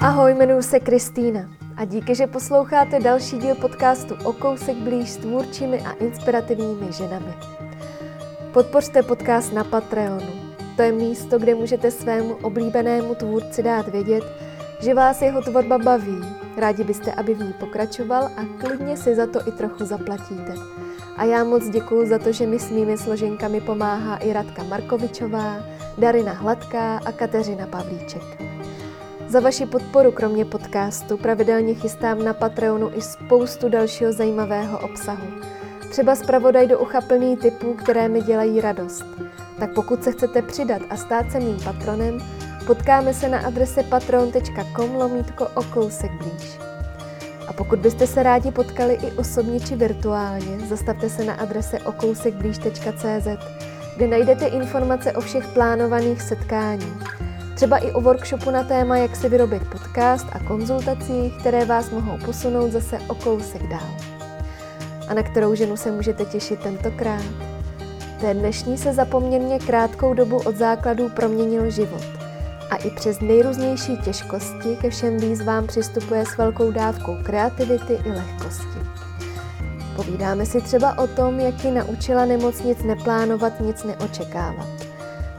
Ahoj, jmenuji se Kristýna a díky, že posloucháte další díl podcastu O kousek blíž s tvůrčími a inspirativními ženami. Podpořte podcast na Patreonu. To je místo, kde můžete svému oblíbenému tvůrci dát vědět, že vás jeho tvorba baví. Rádi byste, aby v ní pokračoval a klidně si za to i trochu zaplatíte. A já moc děkuji za to, že mi s mými složenkami pomáhá i Radka Markovičová, Darina Hladká a Kateřina Pavlíček. Za vaši podporu kromě podcastu pravidelně chystám na Patreonu i spoustu dalšího zajímavého obsahu. Třeba zpravodaj do ucha plný typů, které mi dělají radost. Tak pokud se chcete přidat a stát se mým patronem, potkáme se na adrese patron.com lomítko o kousek blíž. A pokud byste se rádi potkali i osobně či virtuálně, zastavte se na adrese okousekblíž.cz, kde najdete informace o všech plánovaných setkáních Třeba i o workshopu na téma, jak si vyrobit podcast a konzultací, které vás mohou posunout zase o kousek dál. A na kterou ženu se můžete těšit tentokrát? Ten dnešní se za poměrně krátkou dobu od základů proměnil život. A i přes nejrůznější těžkosti ke všem výzvám přistupuje s velkou dávkou kreativity i lehkosti. Povídáme si třeba o tom, jak ji naučila nemoc nic neplánovat, nic neočekávat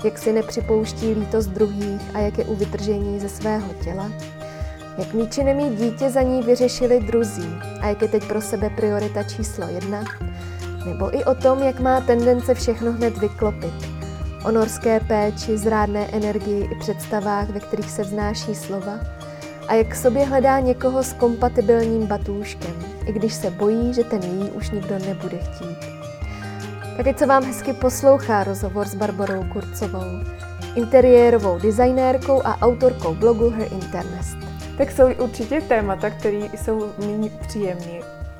jak si nepřipouští lítost druhých a jak je u vytržení ze svého těla, jak mít či nemít dítě za ní vyřešili druzí? A jak je teď pro sebe priorita číslo jedna, nebo i o tom, jak má tendence všechno hned vyklopit, o norské péči, zrádné energii i představách, ve kterých se vznáší slova, a jak sobě hledá někoho s kompatibilním batůškem, i když se bojí, že ten její už nikdo nebude chtít. Tak ať se vám hezky poslouchá rozhovor s Barbarou Kurcovou, interiérovou designérkou a autorkou blogu Her Internest. Tak jsou určitě témata, které jsou méně příjemné,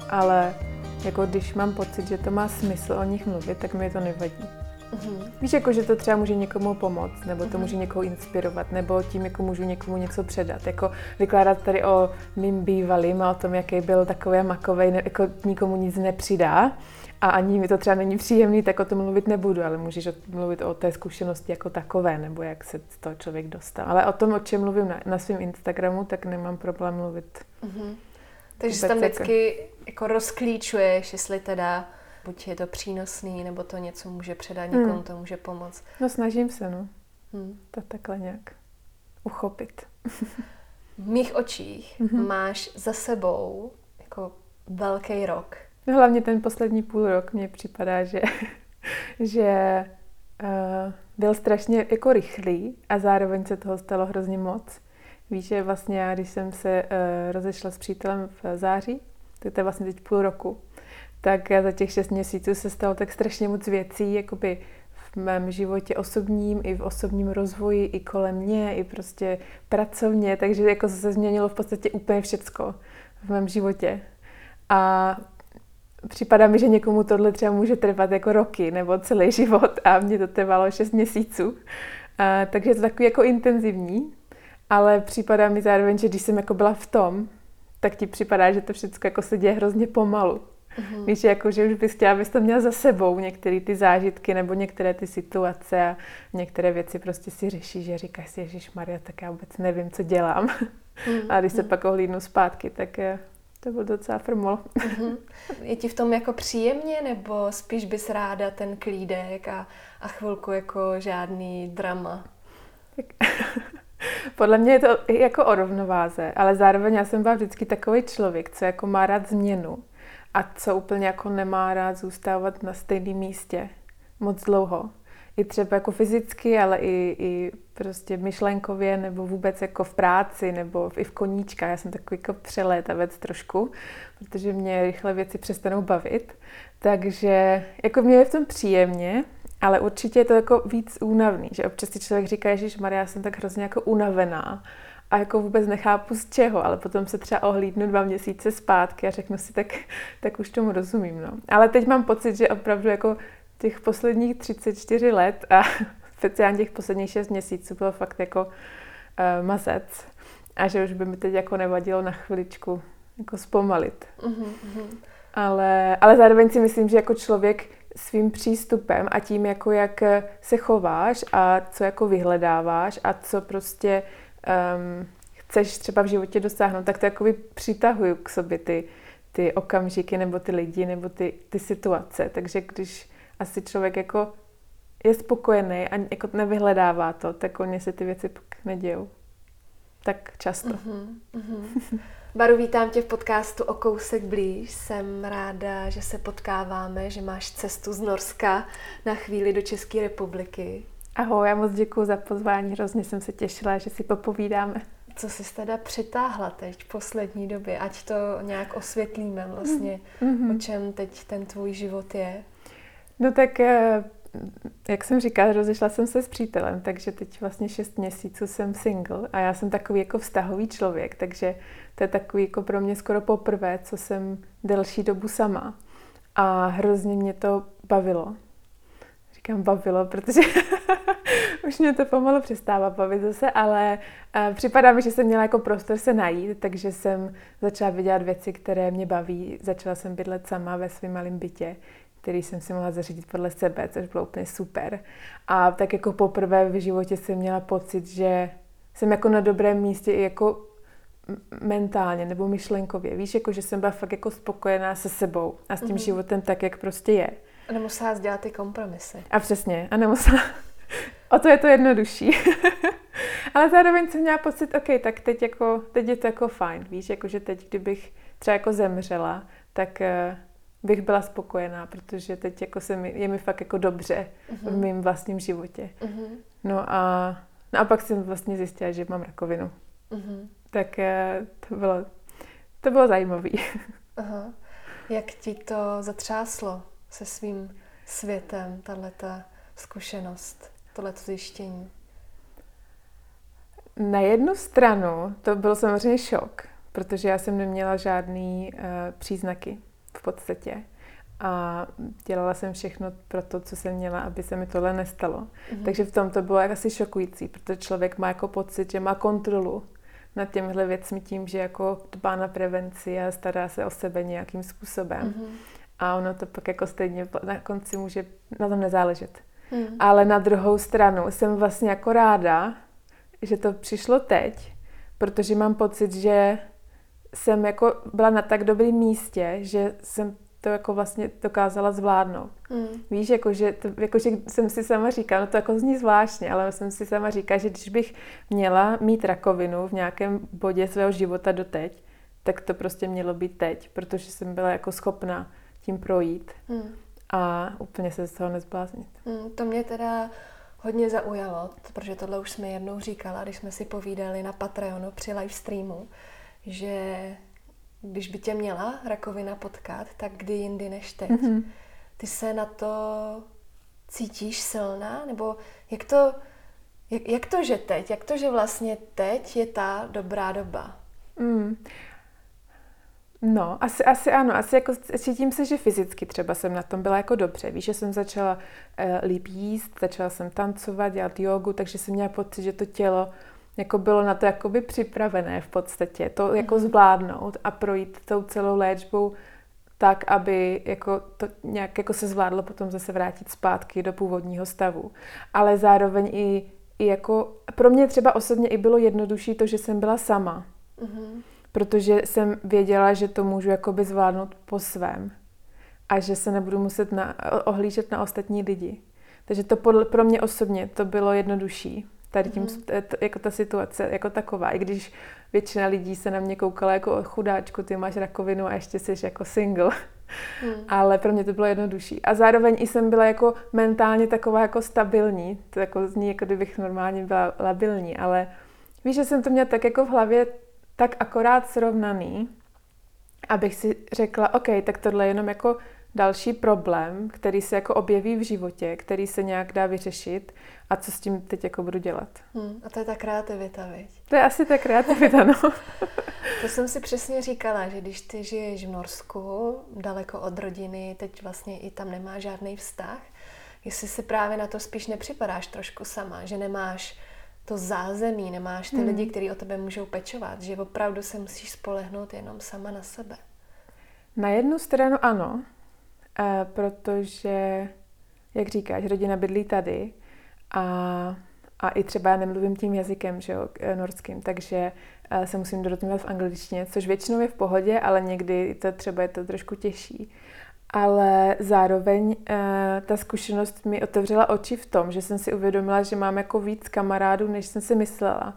ale jako když mám pocit, že to má smysl o nich mluvit, tak mi to nevadí. Uh-huh. Víš, jako, že to třeba může někomu pomoct, nebo to uh-huh. může někoho inspirovat, nebo tím jako můžu někomu něco předat. Jako vykládat tady o mým bývalým a o tom, jaký byl takový makový, jako nikomu nic nepřidá a ani mi to třeba není příjemný, tak o tom mluvit nebudu, ale můžeš mluvit o té zkušenosti jako takové, nebo jak se to člověk dostal. Ale o tom, o čem mluvím na, na svém Instagramu, tak nemám problém mluvit. Mm-hmm. Takže se tam vždycky jako... rozklíčuješ, jestli teda buď je to přínosný, nebo to něco může předat, někomu hmm. to může pomoct. No snažím se, no. Hmm. To takhle nějak uchopit. v mých očích mm-hmm. máš za sebou jako velký rok. No hlavně ten poslední půl rok mně připadá, že, že uh, byl strašně jako rychlý a zároveň se toho stalo hrozně moc. Víš, že vlastně já, když jsem se uh, rozešla s přítelem v září, tak to je vlastně teď půl roku, tak za těch šest měsíců se stalo tak strašně moc věcí, jakoby v mém životě osobním, i v osobním rozvoji, i kolem mě, i prostě pracovně, takže jako se změnilo v podstatě úplně všecko v mém životě. A připadá mi, že někomu tohle třeba může trvat jako roky nebo celý život a mě to trvalo 6 měsíců. A, takže je to takový jako intenzivní, ale připadá mi zároveň, že když jsem jako byla v tom, tak ti připadá, že to všechno jako se děje hrozně pomalu. Mm-hmm. Víš, jako, že už bys chtěla, abys to měla za sebou, některé ty zážitky nebo některé ty situace a některé věci prostě si řeší, že říkáš si, Ježíš Maria, tak já vůbec nevím, co dělám. Mm-hmm. A když se pak ohlídnu zpátky, tak je, to byl docela frmol. Mm-hmm. Je ti v tom jako příjemně, nebo spíš bys ráda ten klídek a, a chvilku jako žádný drama? Podle mě je to jako o rovnováze, ale zároveň já jsem byla vždycky takový člověk, co jako má rád změnu a co úplně jako nemá rád zůstávat na stejném místě moc dlouho. I třeba jako fyzicky, ale i, i prostě myšlenkově, nebo vůbec jako v práci, nebo i v koníčkách. Já jsem takový jako přelétavec trošku, protože mě rychle věci přestanou bavit. Takže jako mě je v tom příjemně, ale určitě je to jako víc únavný, že občas si člověk říká, že Maria, já jsem tak hrozně jako unavená a jako vůbec nechápu z čeho, ale potom se třeba ohlídnu dva měsíce zpátky a řeknu si, tak, tak už tomu rozumím. No. Ale teď mám pocit, že opravdu jako těch posledních 34 let a speciálně těch posledních 6 měsíců bylo fakt jako uh, mazec a že už by mi teď jako nevadilo na chviličku jako zpomalit. Mm-hmm. Ale, ale zároveň si myslím, že jako člověk svým přístupem a tím, jako jak se chováš a co jako vyhledáváš a co prostě um, chceš třeba v životě dosáhnout, tak to jakoby přitahuju k sobě ty, ty okamžiky nebo ty lidi nebo ty, ty situace. Takže když asi člověk jako je spokojený a jako nevyhledává to, tak oni se ty věci pak nedějou. Tak často. Uh-huh, uh-huh. Baru, vítám tě v podcastu O kousek blíž. Jsem ráda, že se potkáváme, že máš cestu z Norska na chvíli do České republiky. Ahoj, já moc děkuji za pozvání, hrozně jsem se těšila, že si popovídáme. Co jsi teda přitáhla teď v poslední době, ať to nějak osvětlíme vlastně, mm-hmm. o čem teď ten tvůj život je? No tak, eh, jak jsem říkala, rozešla jsem se s přítelem, takže teď vlastně šest měsíců jsem single a já jsem takový jako vztahový člověk, takže to je takový jako pro mě skoro poprvé, co jsem delší dobu sama. A hrozně mě to bavilo. Říkám bavilo, protože už mě to pomalu přestává bavit zase, ale uh, připadá mi, že jsem měla jako prostor se najít, takže jsem začala vydělat věci, které mě baví. Začala jsem bydlet sama ve svém malém bytě, který jsem si mohla zařídit podle sebe, což bylo úplně super. A tak jako poprvé v životě jsem měla pocit, že jsem jako na dobrém místě i jako mentálně nebo myšlenkově. Víš, jako že jsem byla fakt jako spokojená se sebou a s tím mm-hmm. životem tak, jak prostě je. A nemusela dělat ty kompromisy. A přesně, a nemusela. o to je to jednodušší. Ale zároveň jsem měla pocit, OK, tak teď, jako, teď je to jako fajn, víš, jako že teď, kdybych třeba jako zemřela, tak uh, bych byla spokojená, protože teď jako se mi, je mi fakt jako dobře uh-huh. v mém vlastním životě. Uh-huh. No a, no a pak jsem vlastně zjistila, že mám rakovinu. Uh-huh. Tak uh, to bylo, to bylo zajímavé. Uh-huh. Jak ti to zatřáslo se svým světem, tato zkušenost, tohleto zjištění? Na jednu stranu to byl samozřejmě šok, protože já jsem neměla žádný uh, příznaky v podstatě. A dělala jsem všechno pro to, co jsem měla, aby se mi tohle nestalo. Mm-hmm. Takže v tom to bylo asi šokující, protože člověk má jako pocit, že má kontrolu nad těmihle věcmi tím, že jako dbá na prevenci a stará se o sebe nějakým způsobem. Mm-hmm. A ono to pak jako stejně na konci může na tom nezáležet. Mm. Ale na druhou stranu jsem vlastně jako ráda, že to přišlo teď, protože mám pocit, že jsem jako byla na tak dobrém místě, že jsem to jako vlastně dokázala zvládnout. Mm. Víš, jako že, to, jako že jsem si sama říkala, no to jako zní zvláštně, ale jsem si sama říkala, že když bych měla mít rakovinu v nějakém bodě svého života doteď, tak to prostě mělo být teď, protože jsem byla jako schopná tím projít mm. a úplně se z toho nezbláznit. Mm, to mě teda hodně zaujalo, protože tohle už jsme jednou říkala, když jsme si povídali na Patreonu při live streamu, že když by tě měla rakovina potkat, tak kdy jindy než teď. Mm-hmm. Ty se na to cítíš silná? Nebo jak to, jak, jak to, že teď? Jak to, že vlastně teď je ta dobrá doba? Mm. No, asi, asi ano. Asi jako cítím se, že fyzicky třeba jsem na tom byla jako dobře. Víš, že jsem začala uh, líp jíst, začala jsem tancovat, dělat jogu, takže jsem měla pocit, že to tělo jako bylo na to jakoby připravené v podstatě, to jako mhm. zvládnout a projít tou celou léčbou tak, aby jako to nějak jako se zvládlo potom zase vrátit zpátky do původního stavu. Ale zároveň i, i jako, pro mě třeba osobně i bylo jednodušší to, že jsem byla sama. Mm-hmm. Protože jsem věděla, že to můžu jakoby zvládnout po svém. A že se nebudu muset na, ohlížet na ostatní lidi. Takže to podle, pro mě osobně to bylo jednodušší tady tím, mm. jako ta situace jako taková. I když většina lidí se na mě koukala jako chudáčku, ty máš rakovinu a ještě jsi jako single. Mm. Ale pro mě to bylo jednodušší. A zároveň i jsem byla jako mentálně taková jako stabilní. To jako zní, jako kdybych normálně byla labilní, ale víš, že jsem to měla tak jako v hlavě tak akorát srovnaný, abych si řekla, OK, tak tohle je jenom jako další problém, který se jako objeví v životě, který se nějak dá vyřešit a co s tím teď jako budu dělat. Hmm, a to je ta kreativita, viď? To je asi ta kreativita, no. to jsem si přesně říkala, že když ty žiješ v Norsku, daleko od rodiny, teď vlastně i tam nemá žádný vztah, jestli si právě na to spíš nepřipadáš trošku sama, že nemáš to zázemí, nemáš ty hmm. lidi, kteří o tebe můžou pečovat, že opravdu se musíš spolehnout jenom sama na sebe. Na jednu stranu ano, protože, jak říkáš, rodina bydlí tady a a i třeba nemluvím tím jazykem, že jo, norským, takže se musím dorozumívat v angličtině, což většinou je v pohodě, ale někdy to třeba je to trošku těžší. Ale zároveň uh, ta zkušenost mi otevřela oči v tom, že jsem si uvědomila, že mám jako víc kamarádů, než jsem si myslela.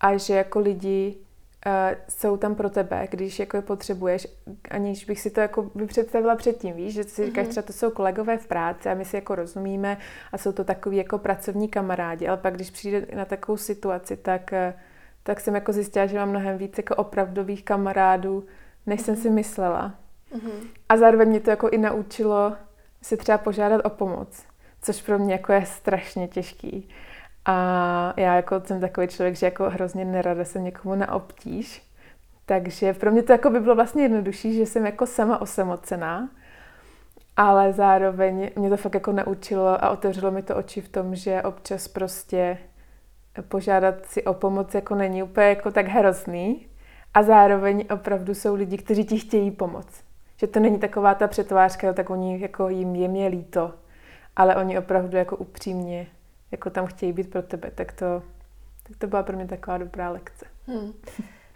A že jako lidi uh, jsou tam pro tebe, když jako je potřebuješ, aniž bych si to jako by představila předtím, víš, že si říkáš, mm-hmm. třeba to jsou kolegové v práci a my si jako rozumíme a jsou to takový jako pracovní kamarádi, ale pak když přijde na takovou situaci, tak, uh, tak jsem jako zjistila, že mám mnohem víc jako opravdových kamarádů, než mm-hmm. jsem si myslela. Mm-hmm. A zároveň mě to jako i naučilo si třeba požádat o pomoc, což pro mě jako je strašně těžký. A já jako jsem takový člověk, že jako hrozně nerada se někomu na obtíž. Takže pro mě to jako by bylo vlastně jednodušší, že jsem jako sama osamocená, ale zároveň mě to fakt jako naučilo a otevřelo mi to oči v tom, že občas prostě požádat si o pomoc jako není úplně jako tak hrozný a zároveň opravdu jsou lidi, kteří ti chtějí pomoct. Že to není taková ta přetvářka, tak oni jako jim je mě líto, ale oni opravdu jako upřímně jako tam chtějí být pro tebe, tak to, tak to byla pro mě taková dobrá lekce. Hmm.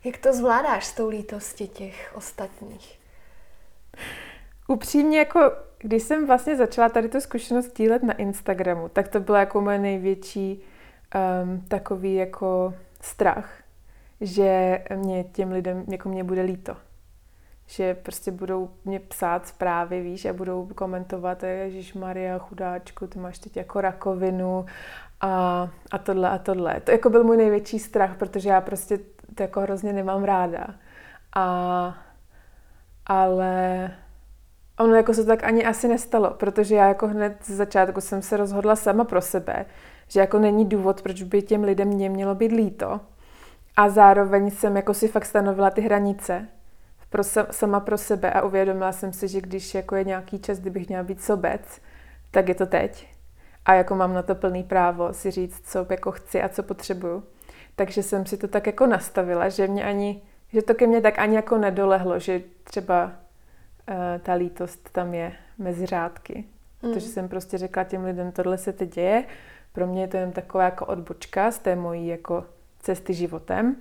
Jak to zvládáš s tou lítostí těch ostatních? Upřímně, jako když jsem vlastně začala tady tu zkušenost dílet na Instagramu, tak to byla jako moje největší um, takový jako strach, že mě těm lidem, jako mě bude líto že prostě budou mě psát zprávy, víš, a budou komentovat, Ježíš Maria, chudáčku, ty máš teď jako rakovinu a, a tohle a tohle. To jako byl můj největší strach, protože já prostě to jako hrozně nemám ráda. A, ale ono jako se tak ani asi nestalo, protože já jako hned z začátku jsem se rozhodla sama pro sebe, že jako není důvod, proč by těm lidem mě mělo být líto. A zároveň jsem jako si fakt stanovila ty hranice, pro, sama pro sebe a uvědomila jsem si, že když jako je nějaký čas, kdybych měla být sobec, tak je to teď. A jako mám na to plný právo si říct, co jako chci a co potřebuju. Takže jsem si to tak jako nastavila, že mě ani, že to ke mně tak ani jako nedolehlo, že třeba uh, ta lítost tam je mezi řádky. Mm. Protože jsem prostě řekla těm lidem, tohle se teď děje, pro mě je to jen taková jako odbočka z té mojí jako cesty životem.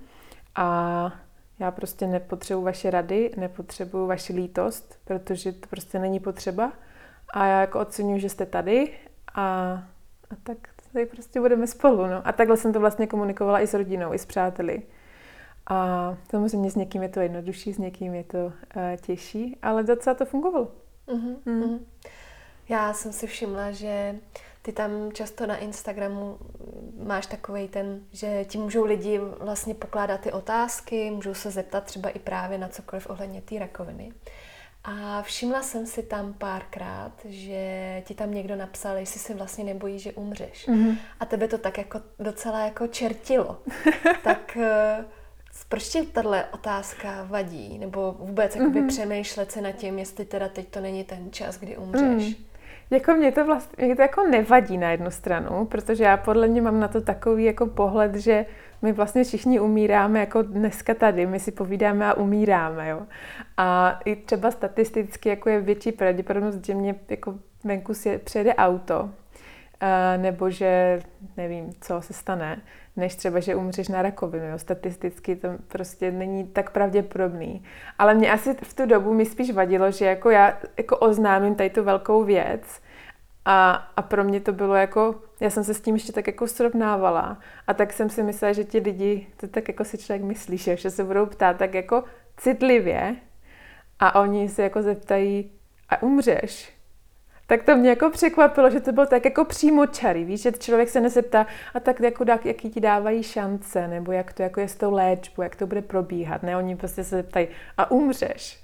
A já prostě nepotřebuji vaše rady, nepotřebuji vaši lítost, protože to prostě není potřeba. A já jako oceňuji, že jste tady a, a tak tady prostě budeme spolu. No. A takhle jsem to vlastně komunikovala i s rodinou, i s přáteli. A samozřejmě s někým je to jednodušší, s někým je to uh, těžší, ale docela to fungovalo. Uh-huh, mm. Já jsem si všimla, že ty tam často na Instagramu máš takový ten, že ti můžou lidi vlastně pokládat ty otázky, můžou se zeptat třeba i právě na cokoliv ohledně té rakoviny. A všimla jsem si tam párkrát, že ti tam někdo napsal, jestli se vlastně nebojí, že umřeš. Mm-hmm. A tebe to tak jako docela jako čertilo. tak eh, proč ti tahle otázka vadí? Nebo vůbec mm-hmm. přemýšlet se nad tím, jestli teda teď to není ten čas, kdy umřeš? Mm. Jako mě to vlastně mě to jako nevadí na jednu stranu, protože já podle mě mám na to takový jako pohled, že my vlastně všichni umíráme jako dneska tady, my si povídáme a umíráme, jo. A i třeba statisticky jako je větší pravděpodobnost, že mě jako venku si přijede auto, nebo že nevím, co se stane, než třeba, že umřeš na rakovinu. Jo. Statisticky to prostě není tak pravděpodobný. Ale mě asi v tu dobu mi spíš vadilo, že jako já jako oznámím tady tu velkou věc a, a pro mě to bylo jako, já jsem se s tím ještě tak jako srovnávala a tak jsem si myslela, že ti lidi, to tak jako si člověk myslí, že, že se budou ptát tak jako citlivě a oni se jako zeptají, a umřeš? Tak to mě jako překvapilo, že to bylo tak jako čarý, víš, že člověk se nezeptá, a tak jako dá, jaký ti dávají šance, nebo jak to jako je s tou léčbou, jak to bude probíhat, ne, oni prostě se zeptají, a umřeš.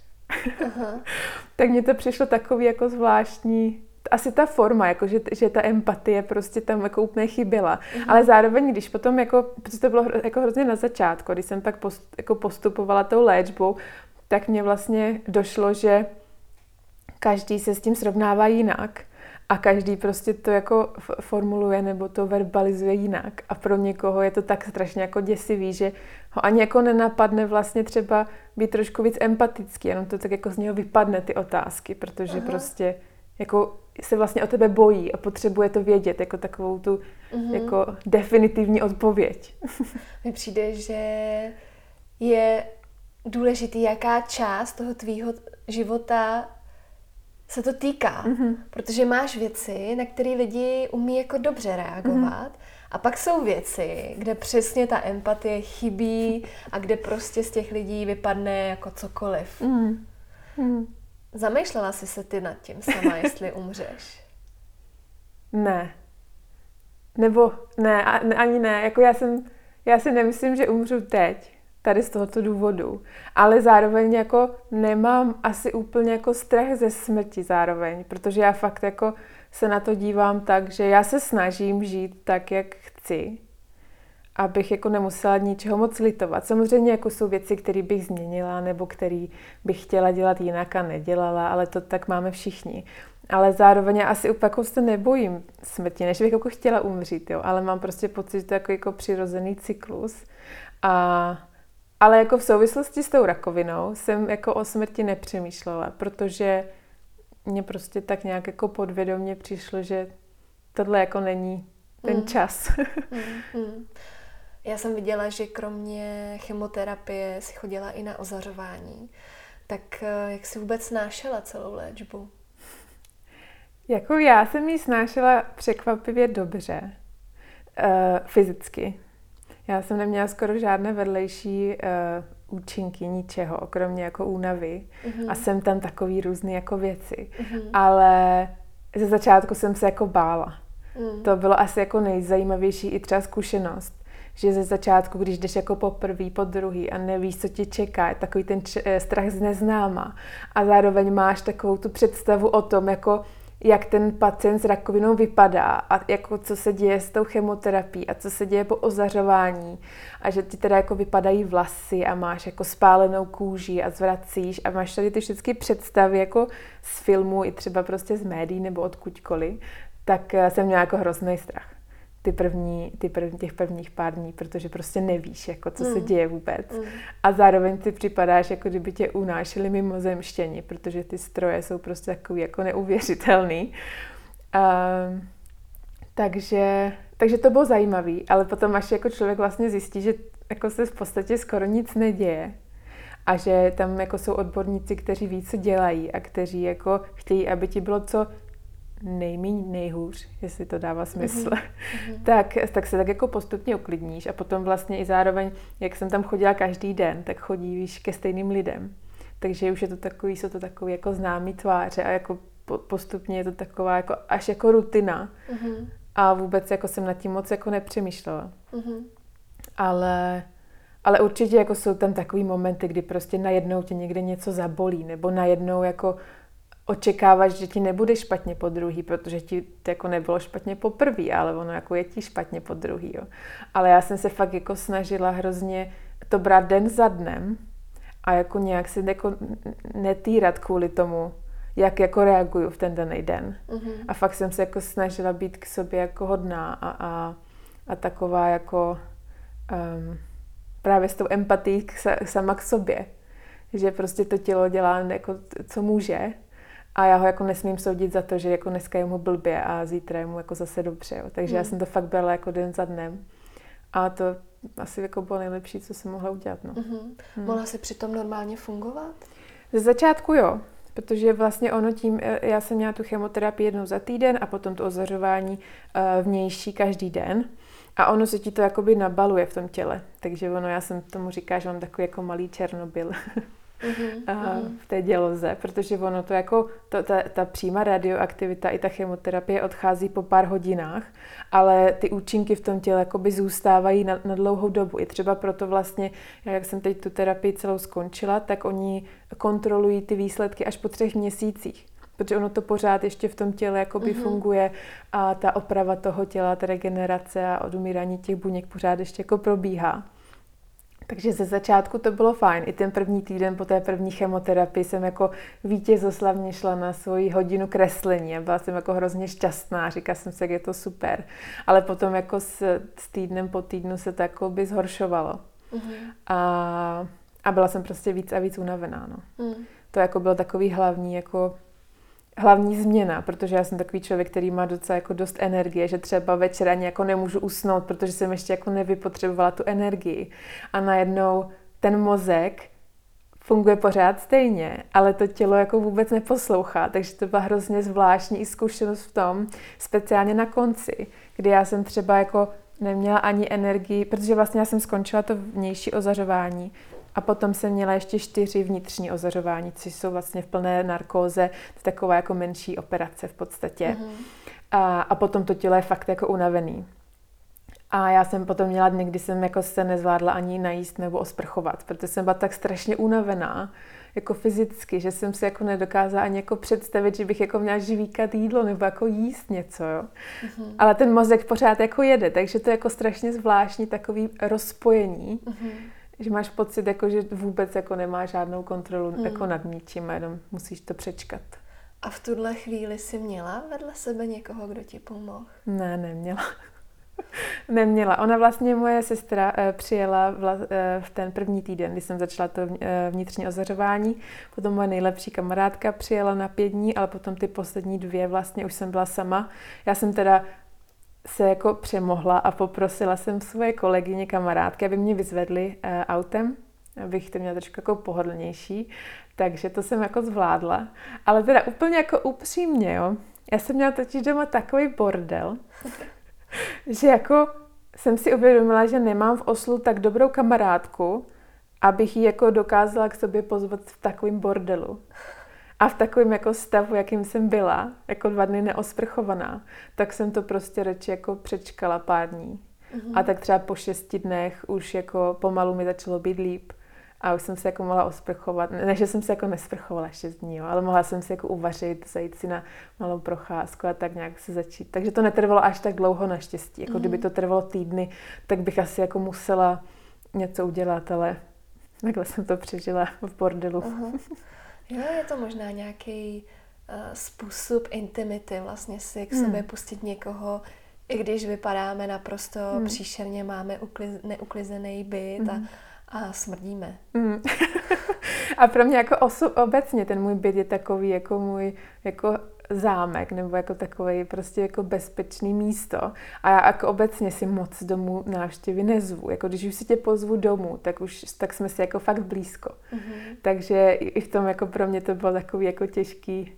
Aha. tak mně to přišlo takový jako zvláštní, asi ta forma, jako že, že ta empatie prostě tam jako úplně chyběla. Uh-huh. Ale zároveň, když potom, jako, protože to bylo jako hrozně na začátku, když jsem pak post, jako postupovala tou léčbou, tak mě vlastně došlo, že každý se s tím srovnává jinak a každý prostě to jako formuluje nebo to verbalizuje jinak a pro někoho je to tak strašně jako děsivý, že ho ani jako nenapadne vlastně třeba být trošku víc empatický, jenom to tak jako z něho vypadne ty otázky, protože Aha. prostě jako se vlastně o tebe bojí a potřebuje to vědět, jako takovou tu mm-hmm. jako definitivní odpověď. Mně přijde, že je důležitý, jaká část toho tvýho života se to týká. Mm-hmm. Protože máš věci, na které lidi umí jako dobře reagovat. Mm-hmm. A pak jsou věci, kde přesně ta empatie chybí a kde prostě z těch lidí vypadne jako cokoliv. Mm. Mm. Zamýšlela jsi se ty nad tím sama, jestli umřeš? Ne. Nebo ne, ani ne. Jako já jsem, já si nemyslím, že umřu teď, tady z tohoto důvodu. Ale zároveň jako nemám asi úplně jako strach ze smrti zároveň, protože já fakt jako se na to dívám tak, že já se snažím žít tak, jak chci, abych jako nemusela ničeho moc litovat. Samozřejmě jako jsou věci, které bych změnila nebo které bych chtěla dělat jinak a nedělala, ale to tak máme všichni. Ale zároveň já asi úplně jako se nebojím smrti, než bych jako chtěla umřít, jo. ale mám prostě pocit, že to je jako, jako přirozený cyklus. A, ale jako v souvislosti s tou rakovinou jsem jako o smrti nepřemýšlela, protože mně prostě tak nějak jako podvědomě přišlo, že tohle jako není ten mm. čas. mm, mm. Já jsem viděla, že kromě chemoterapie si chodila i na ozařování. Tak eh, jak jsi vůbec snášela celou léčbu? Jako já jsem ji snášela překvapivě dobře. Uh, fyzicky. Já jsem neměla skoro žádné vedlejší uh, účinky, ničeho, kromě jako únavy. Uh-huh. A jsem tam takový různý jako věci. Uh-huh. Ale ze začátku jsem se jako bála. Uh-huh. To bylo asi jako nejzajímavější i třeba zkušenost že ze začátku, když jdeš jako po prvý, po druhý a nevíš, co tě čeká, je takový ten č- eh, strach z neznáma a zároveň máš takovou tu představu o tom, jako jak ten pacient s rakovinou vypadá a jako co se děje s tou chemoterapií a co se děje po ozařování a že ti teda jako vypadají vlasy a máš jako spálenou kůži a zvracíš a máš tady ty všechny představy jako z filmu i třeba prostě z médií nebo odkudkoliv, tak eh, jsem měla jako hrozný strach ty první, ty první, těch prvních pár dní, protože prostě nevíš, jako co mm. se děje vůbec. Mm. A zároveň ty připadáš, jako kdyby tě unášeli mimozemštění, protože ty stroje jsou prostě takový jako neuvěřitelný. Um, takže, takže to bylo zajímavý, ale potom až jako člověk vlastně zjistí, že jako se v podstatě skoro nic neděje a že tam jako jsou odborníci, kteří ví, co dělají a kteří jako chtějí, aby ti bylo co nejmíň nejhůř, jestli to dává smysl, mm-hmm. tak, tak se tak jako postupně uklidníš a potom vlastně i zároveň, jak jsem tam chodila každý den, tak chodíš ke stejným lidem. Takže už je to takový, jsou to takový jako známý tváře a jako postupně je to taková jako až jako rutina. Mm-hmm. A vůbec jako jsem nad tím moc jako nepřemýšlela. Mm-hmm. Ale, ale určitě jako jsou tam takový momenty, kdy prostě najednou tě někde něco zabolí, nebo najednou jako očekáváš, že ti nebude špatně po druhý, protože ti to jako nebylo špatně po prvý, ale ono jako je ti špatně po druhý. Jo. Ale já jsem se fakt jako snažila hrozně to brát den za dnem a jako nějak si jako netýrat kvůli tomu, jak jako reaguju v ten daný den. Mm-hmm. A fakt jsem se jako snažila být k sobě jako hodná a, a, a taková jako um, právě s tou empatí sama k sobě. Že prostě to tělo dělá jako, co může a já ho jako nesmím soudit za to, že jako dneska je mu blbě a zítra je mu jako zase dobře. Jo. Takže hmm. já jsem to fakt brala jako den za dnem. A to asi jako bylo nejlepší, co jsem mohla udělat. No. Mm-hmm. Hmm. Mohla si přitom normálně fungovat? Ze začátku jo, protože vlastně ono tím, e, já jsem měla tu chemoterapii jednou za týden a potom to ozařování uh, vnější každý den. A ono se ti to jakoby nabaluje v tom těle. Takže ono, já jsem tomu říká, že mám takový jako malý Černobyl. uh-huh. v té děloze, protože ono to jako, to, ta, ta přímá radioaktivita i ta chemoterapie odchází po pár hodinách, ale ty účinky v tom těle jakoby zůstávají na, na dlouhou dobu. I třeba proto vlastně, jak jsem teď tu terapii celou skončila, tak oni kontrolují ty výsledky až po třech měsících protože ono to pořád ještě v tom těle jakoby uh-huh. funguje a ta oprava toho těla, ta regenerace a odumírání těch buněk pořád ještě jako probíhá. Takže ze začátku to bylo fajn. I ten první týden po té první chemoterapii jsem jako vítězoslavně šla na svoji hodinu kreslení a byla jsem jako hrozně šťastná. Říkala jsem si, jak je to super. Ale potom jako s, s týdnem po týdnu se to jako by zhoršovalo. Mm-hmm. A, a byla jsem prostě víc a víc unavená. No. Mm. To jako bylo takový hlavní jako hlavní změna, protože já jsem takový člověk, který má docela jako dost energie, že třeba večer ani jako nemůžu usnout, protože jsem ještě jako nevypotřebovala tu energii. A najednou ten mozek funguje pořád stejně, ale to tělo jako vůbec neposlouchá, takže to byla hrozně zvláštní zkušenost v tom, speciálně na konci, kdy já jsem třeba jako neměla ani energii, protože vlastně já jsem skončila to vnější ozařování a potom jsem měla ještě čtyři vnitřní ozařování, což jsou vlastně v plné narkóze, to je taková jako menší operace v podstatě. Mm-hmm. A, a potom to tělo je fakt jako unavený. A já jsem potom měla dny, kdy jsem jako se nezvládla ani najíst nebo osprchovat, protože jsem byla tak strašně unavená, jako fyzicky, že jsem si jako nedokázala ani jako představit, že bych jako měla žvíkat jídlo nebo jako jíst něco, jo. Mm-hmm. Ale ten mozek pořád jako jede, takže to je jako strašně zvláštní takový rozpojení, mm-hmm. Že máš pocit, jako, že vůbec jako nemá žádnou kontrolu mm. jako nad ničím a jenom musíš to přečkat. A v tuhle chvíli jsi měla vedle sebe někoho, kdo ti pomohl? Ne, neměla. Neměla. Ona vlastně, moje sestra eh, přijela eh, v ten první týden, kdy jsem začala to eh, vnitřní ozařování. Potom moje nejlepší kamarádka přijela na pět dní, ale potom ty poslední dvě vlastně už jsem byla sama. Já jsem teda se jako přemohla a poprosila jsem svoje kolegyně, kamarádky, aby mě vyzvedli autem, abych to měla trošku jako pohodlnější. Takže to jsem jako zvládla. Ale teda úplně jako upřímně, jo. Já jsem měla totiž doma takový bordel, že jako jsem si uvědomila, že nemám v Oslu tak dobrou kamarádku, abych ji jako dokázala k sobě pozvat v takovém bordelu. A v takovém jako stavu, jakým jsem byla, jako dva dny neosprchovaná, tak jsem to prostě radši jako přečkala pár dní. Mm-hmm. A tak třeba po šesti dnech už jako pomalu mi začalo být líp a už jsem se jako mohla osprchovat. Ne, že jsem se jako nesprchovala šest dní, jo, ale mohla jsem si jako uvařit, zajít si na malou procházku a tak nějak se začít. Takže to netrvalo až tak dlouho naštěstí. Jako mm. kdyby to trvalo týdny, tak bych asi jako musela něco udělat, ale takhle jsem to přežila v bordelu. Uh-huh. Jo, je to možná nějaký uh, způsob intimity, vlastně si k sobě hmm. pustit někoho, i když vypadáme naprosto hmm. příšerně, máme ukliz, neuklizený byt hmm. a a smrdíme. Mm. a pro mě jako osu, obecně ten můj byt je takový jako můj jako zámek nebo jako takový prostě jako bezpečný místo. A já jako obecně si moc domů návštěvy nezvu. Jako když už si tě pozvu domů, tak už tak jsme si jako fakt blízko. Mm-hmm. Takže i v tom jako pro mě to bylo takový jako těžký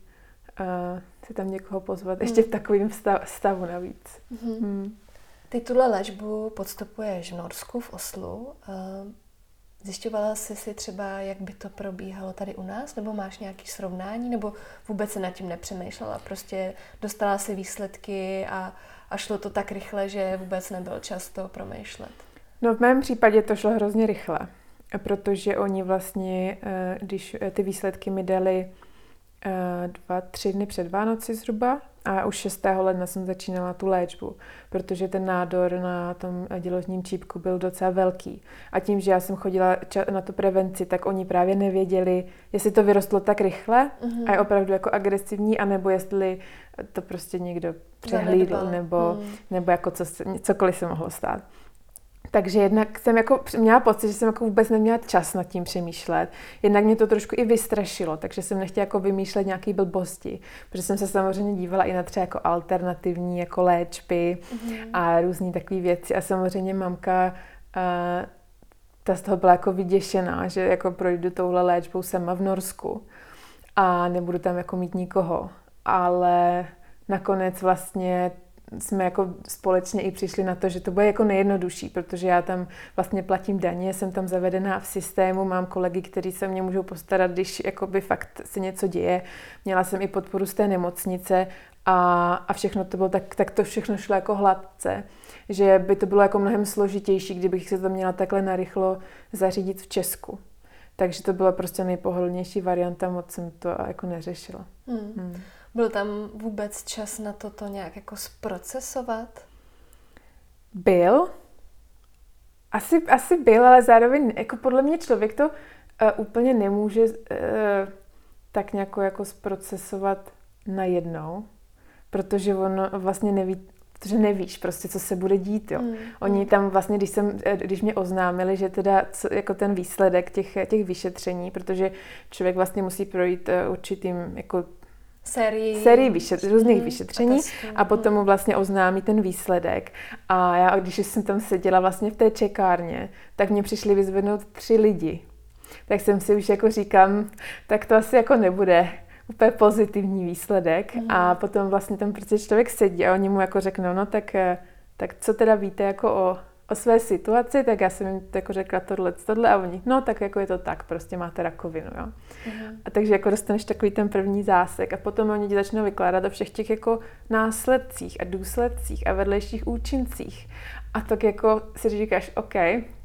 uh, si tam někoho pozvat. Mm. Ještě v takovém stav, stavu navíc. Mm-hmm. Mm. Ty tuhle léčbu podstupuješ v Norsku, v Oslu. Uh, Zjišťovala jsi si třeba, jak by to probíhalo tady u nás, nebo máš nějaké srovnání, nebo vůbec se nad tím nepřemýšlela, prostě dostala si výsledky a, a šlo to tak rychle, že vůbec nebyl čas to promýšlet? No v mém případě to šlo hrozně rychle, protože oni vlastně, eh, když eh, ty výsledky mi dali dva, tři dny před Vánoci zhruba, a už 6. ledna jsem začínala tu léčbu, protože ten nádor na tom děložním čípku byl docela velký. A tím, že já jsem chodila na tu prevenci, tak oni právě nevěděli, jestli to vyrostlo tak rychle mm-hmm. a je opravdu jako agresivní, anebo jestli to prostě někdo přehlídl, nebo, mm. nebo jako co, cokoliv se mohlo stát. Takže jednak jsem jako měla pocit, že jsem jako vůbec neměla čas nad tím přemýšlet. Jednak mě to trošku i vystrašilo, takže jsem nechtěla jako vymýšlet nějaké blbosti, protože jsem se samozřejmě dívala i na třeba jako alternativní jako léčby mm-hmm. a různé takové věci. A samozřejmě mamka uh, ta z toho byla jako vyděšená, že jako projdu touhle léčbou sama v Norsku a nebudu tam jako mít nikoho. Ale nakonec vlastně jsme jako společně i přišli na to, že to bude jako nejjednodušší, protože já tam vlastně platím daně, jsem tam zavedená v systému, mám kolegy, kteří se mě můžou postarat, když jakoby fakt se něco děje. Měla jsem i podporu z té nemocnice a, a všechno to bylo tak, tak to všechno šlo jako hladce, že by to bylo jako mnohem složitější, kdybych se to měla takhle narychlo zařídit v Česku. Takže to byla prostě nejpohodlnější varianta, moc jsem to jako neřešila. Hmm. Hmm. Byl tam vůbec čas na to to nějak jako zprocesovat? Byl. Asi, asi byl, ale zároveň jako podle mě člověk to uh, úplně nemůže uh, tak nějak jako zprocesovat najednou, protože on vlastně neví, protože nevíš prostě, co se bude dít, jo. Mm. Oni mm. tam vlastně, když, jsem, eh, když mě oznámili, že teda co, jako ten výsledek těch, těch vyšetření, protože člověk vlastně musí projít určitým jako sérii, sérii vyšet, různých vyšetření a, a potom mu vlastně oznámí ten výsledek. A já, když jsem tam seděla vlastně v té čekárně, tak mě přišli vyzvednout tři lidi. Tak jsem si už jako říkám, tak to asi jako nebude úplně pozitivní výsledek. Hmm. A potom vlastně tam prostě člověk sedí a oni mu jako řeknou, no tak, eh, tak co teda víte jako o o své situaci, tak já jsem jim jako řekla tohle, tohle a oni, no tak jako je to tak, prostě máte rakovinu, jo. Uh-huh. A takže jako dostaneš takový ten první zásek a potom oni ti začnou vykládat o všech těch jako následcích a důsledcích a vedlejších účincích. A tak jako si říkáš, OK,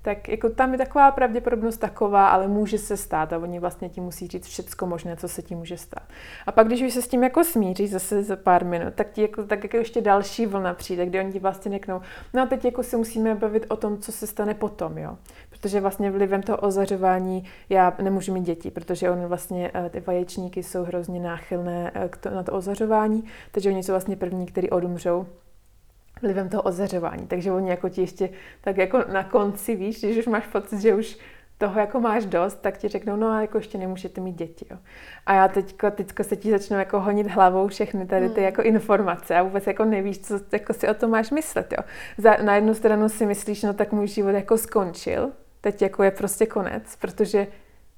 tak jako tam je taková pravděpodobnost taková, ale může se stát a oni vlastně ti musí říct všecko možné, co se ti může stát. A pak, když už se s tím jako smíří zase za pár minut, tak ti jako, tak jako ještě další vlna přijde, kde oni ti vlastně řeknou, no a teď jako se musíme bavit o tom, co se stane potom, jo. Protože vlastně vlivem toho ozařování já nemůžu mít děti, protože oni vlastně, eh, ty vaječníky jsou hrozně náchylné eh, na to ozařování, takže oni jsou vlastně první, kteří odumřou vlivem toho ozařování. Takže oni jako ti ještě tak jako na konci, víš, když už máš pocit, že už toho jako máš dost, tak ti řeknou, no a jako ještě nemůžete mít děti. Jo. A já teďko, teďko se ti začnu jako honit hlavou všechny tady ty hmm. jako informace a vůbec jako nevíš, co jako si o tom máš myslet. Jo. Za, na jednu stranu si myslíš, no tak můj život jako skončil, teď jako je prostě konec, protože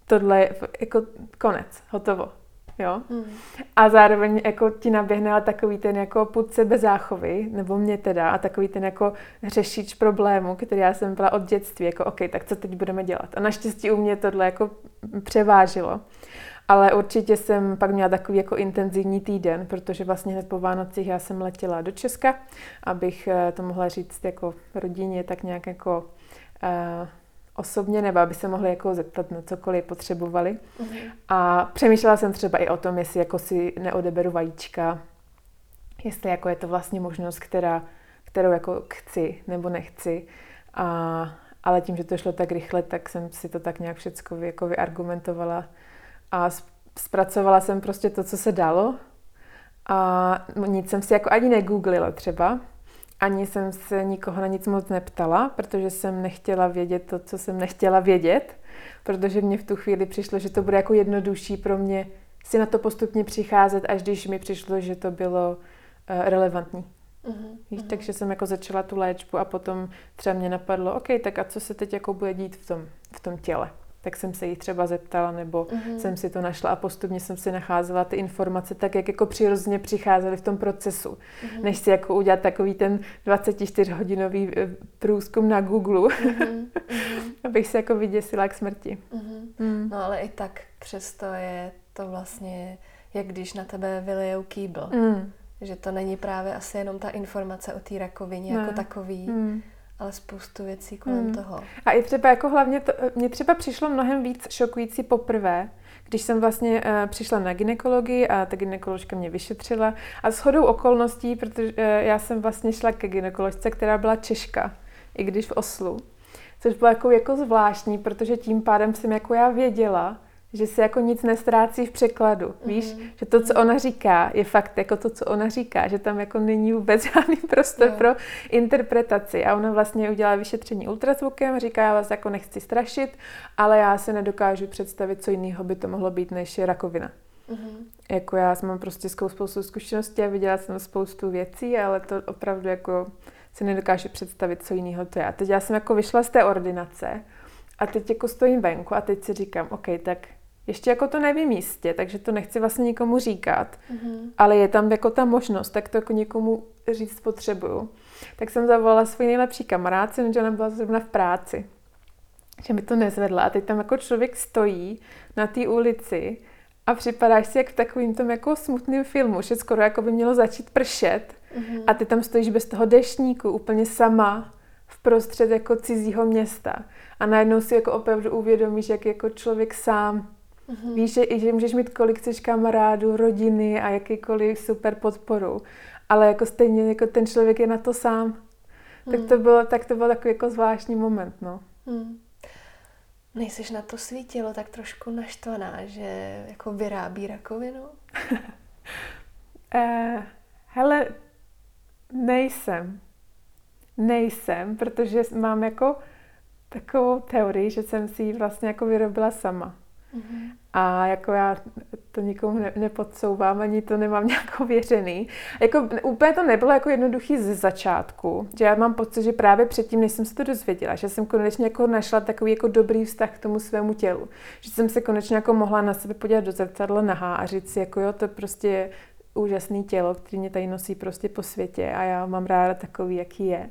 tohle je jako konec, hotovo jo. Mm. A zároveň jako ti naběhne takový ten jako put sebe záchovy, nebo mě teda, a takový ten jako řešič problému, který já jsem byla od dětství, jako OK, tak co teď budeme dělat. A naštěstí u mě tohle jako převážilo. Ale určitě jsem pak měla takový jako intenzivní týden, protože vlastně hned po Vánocích já jsem letěla do Česka, abych eh, to mohla říct jako rodině tak nějak jako uh, osobně, nebo aby se mohli jako zeptat na cokoliv potřebovali. Mm-hmm. A přemýšlela jsem třeba i o tom, jestli jako si neodeberu vajíčka, jestli jako je to vlastně možnost, která, kterou jako chci nebo nechci. A, ale tím, že to šlo tak rychle, tak jsem si to tak nějak všecko jako vyargumentovala a zpracovala jsem prostě to, co se dalo. A nic jsem si jako ani negooglila třeba, ani jsem se nikoho na nic moc neptala, protože jsem nechtěla vědět to, co jsem nechtěla vědět, protože mě v tu chvíli přišlo, že to bude jako jednodušší pro mě si na to postupně přicházet, až když mi přišlo, že to bylo uh, relevantní. Uh-huh, uh-huh. Takže jsem jako začala tu léčbu a potom třeba mě napadlo, OK, tak a co se teď jako bude dít v tom, v tom těle tak jsem se jí třeba zeptala, nebo mm-hmm. jsem si to našla a postupně jsem si nacházela ty informace tak, jak jako přirozeně přicházely v tom procesu. Mm-hmm. Než si jako udělat takový ten 24-hodinový eh, průzkum na Google, mm-hmm. abych se jako vyděsila k smrti. Mm-hmm. Mm. No ale i tak přesto je to vlastně, jak když na tebe vylejou kýbl. Mm. Že to není právě asi jenom ta informace o té rakovině ne. jako takový, mm ale spoustu věcí kolem hmm. toho. A i třeba jako hlavně, to, mně třeba přišlo mnohem víc šokující poprvé, když jsem vlastně uh, přišla na ginekologii a ta ginekoložka mě vyšetřila a s chodou okolností, protože uh, já jsem vlastně šla ke ginekoložce, která byla Češka, i když v Oslu, což bylo jako, jako zvláštní, protože tím pádem jsem jako já věděla, že se jako nic nestrácí v překladu, mm-hmm. víš, že to, co ona říká, je fakt jako to, co ona říká, že tam jako není vůbec žádný prostor jo. pro interpretaci a ona vlastně udělala vyšetření ultrazvukem, říká, já vás jako nechci strašit, ale já se nedokážu představit, co jiného by to mohlo být, než je rakovina. Mm-hmm. Jako já mám prostě spoustu zkušeností a viděla jsem spoustu věcí, ale to opravdu jako se nedokážu představit, co jiného to je. A teď já jsem jako vyšla z té ordinace a teď jako stojím venku a teď si říkám, OK, tak ještě jako to nevím jistě, takže to nechci vlastně nikomu říkat, mm-hmm. ale je tam jako ta možnost, tak to jako někomu říct potřebuju. Tak jsem zavolala svůj nejlepší kamarádce, že ona byla zrovna v práci, že mi to nezvedla. A teď tam jako člověk stojí na té ulici a připadáš si jak v takovým tom jako smutném filmu, že skoro jako by mělo začít pršet mm-hmm. a ty tam stojíš bez toho deštníku úplně sama v prostřed jako cizího města. A najednou si jako opravdu uvědomíš, jak jako člověk sám Mm-hmm. Víš, že, že můžeš mít kolik chceš kamarádů, rodiny a jakýkoliv super podporu, ale jako stejně jako ten člověk je na to sám. Mm. Tak to bylo, tak to byl takový jako zvláštní moment, no. Mm. Nejsiš na to svítilo tak trošku naštvaná, že jako vyrábí rakovinu? eh, hele, nejsem. Nejsem, protože mám jako takovou teorii, že jsem si ji vlastně jako vyrobila sama. Mm-hmm. A jako já to nikomu ne, nepodsouvám, ani to nemám nějak věřený. Jako úplně to nebylo jako jednoduchý ze začátku, že já mám pocit, že právě předtím, než jsem se to dozvěděla, že jsem konečně jako našla takový jako dobrý vztah k tomu svému tělu. Že jsem se konečně jako mohla na sebe podívat do zrcadla nahá a říct si, jako jo, to prostě je úžasný tělo, který mě tady nosí prostě po světě a já mám ráda takový, jaký je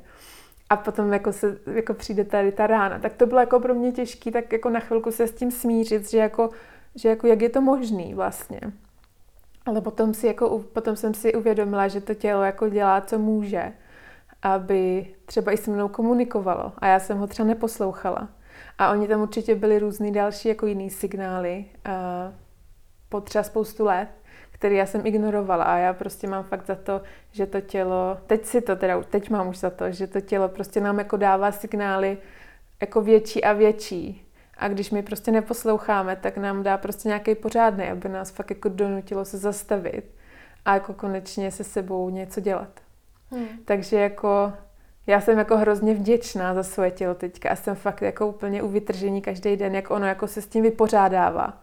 a potom jako, se, jako přijde tady ta rána. Tak to bylo jako pro mě těžké, tak jako na chvilku se s tím smířit, že jako, že jako jak je to možný vlastně. Ale potom, si jako, potom jsem si uvědomila, že to tělo jako dělá, co může, aby třeba i se mnou komunikovalo. A já jsem ho třeba neposlouchala. A oni tam určitě byli různý další jako jiný signály uh, po třeba spoustu let který já jsem ignorovala a já prostě mám fakt za to, že to tělo, teď si to teda, teď mám už za to, že to tělo prostě nám jako dává signály jako větší a větší. A když my prostě neposloucháme, tak nám dá prostě nějaký pořádný, aby nás fakt jako donutilo se zastavit a jako konečně se sebou něco dělat. Hmm. Takže jako já jsem jako hrozně vděčná za svoje tělo teďka a jsem fakt jako úplně u vytržení každý den, jak ono jako se s tím vypořádává.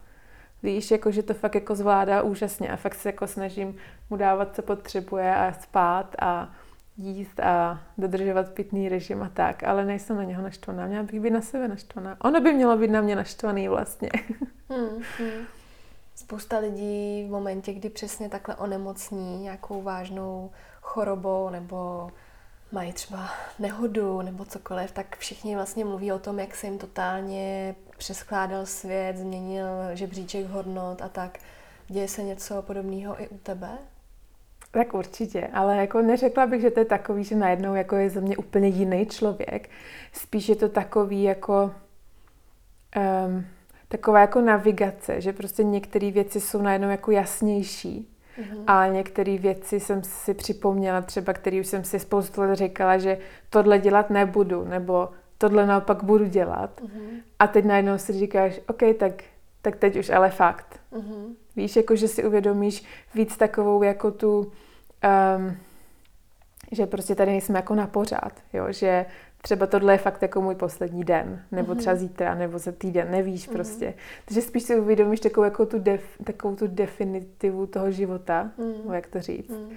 Víš, jako, že to fakt jako zvládá úžasně a fakt se jako snažím mu dávat, co potřebuje a spát a jíst a dodržovat pitný režim a tak, ale nejsem na něho naštvaná. Měla bych být na sebe naštvaná. Ono by mělo být na mě naštvaný vlastně. Hmm, hmm. Spousta lidí v momentě, kdy přesně takhle onemocní nějakou vážnou chorobou nebo mají třeba nehodu nebo cokoliv, tak všichni vlastně mluví o tom, jak se jim totálně přeskládal svět, změnil žebříček hodnot a tak. Děje se něco podobného i u tebe? Tak určitě, ale jako neřekla bych, že to je takový, že najednou jako je ze mě úplně jiný člověk. Spíš je to takový jako um, taková jako navigace, že prostě některé věci jsou najednou jako jasnější. Mm-hmm. A některé věci jsem si připomněla, třeba který už jsem si spoustu let říkala, že tohle dělat nebudu, nebo tohle naopak budu dělat. Mm-hmm. A teď najednou si říkáš, OK, tak, tak teď už ale fakt. Mm-hmm. Víš, jako že si uvědomíš víc takovou jako tu, um, že prostě tady nejsme jako na pořád, jo, že třeba tohle je fakt jako můj poslední den, nebo třeba mhm. zítra, nebo za týden, nevíš mm-hmm. prostě. Takže spíš si uvědomíš takovou, jako tu, def, takovou tu definitivu toho života, mm-hmm. jak to říct. Mm-hmm.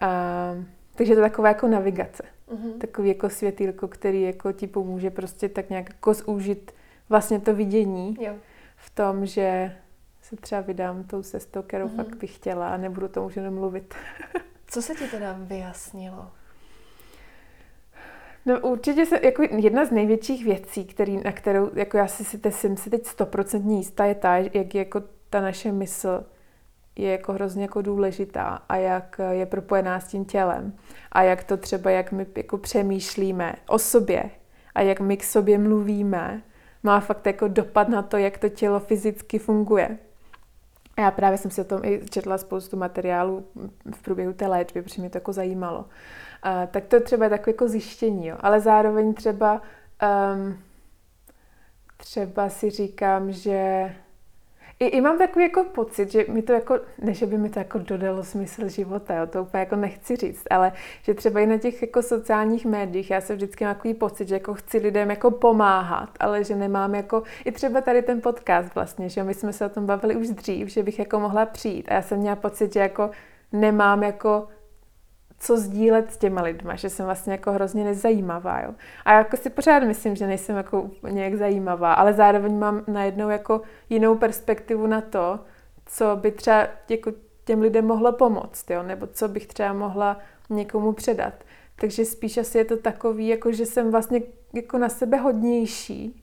A, takže to je taková jako navigace. Mm-hmm. Takový jako světýlko, který jako ti pomůže prostě tak nějak jako zúžit vlastně to vidění jo. v tom, že se třeba vydám tou cestou, kterou mm-hmm. fakt bych chtěla a nebudu tomu už jenom mluvit. Co se ti teda vyjasnilo? No určitě se, jako jedna z největších věcí, který, na kterou jako já si, si, jsem si teď stoprocentně jistá, je ta, jak je jako ta naše mysl je jako hrozně jako důležitá a jak je propojená s tím tělem a jak to třeba, jak my jako přemýšlíme o sobě a jak my k sobě mluvíme, má fakt jako dopad na to, jak to tělo fyzicky funguje. Já právě jsem si o tom i četla spoustu materiálů v průběhu té léčby, protože mě to jako zajímalo. A, tak to třeba takové jako zjištění, jo. ale zároveň třeba um, třeba si říkám, že i, I mám takový jako pocit, že mi to jako, ne, že by mi to jako dodalo smysl života, jo, to úplně jako nechci říct, ale že třeba i na těch jako sociálních médiích, já se vždycky mám takový pocit, že jako chci lidem jako pomáhat, ale že nemám jako, i třeba tady ten podcast vlastně, že my jsme se o tom bavili už dřív, že bych jako mohla přijít a já jsem měla pocit, že jako nemám jako co sdílet s těma lidma, že jsem vlastně jako hrozně nezajímavá, jo. A jako si pořád myslím, že nejsem jako nějak zajímavá, ale zároveň mám najednou jako jinou perspektivu na to, co by třeba jako těm lidem mohlo pomoct, jo, nebo co bych třeba mohla někomu předat. Takže spíš asi je to takový, jako že jsem vlastně jako na sebe hodnější,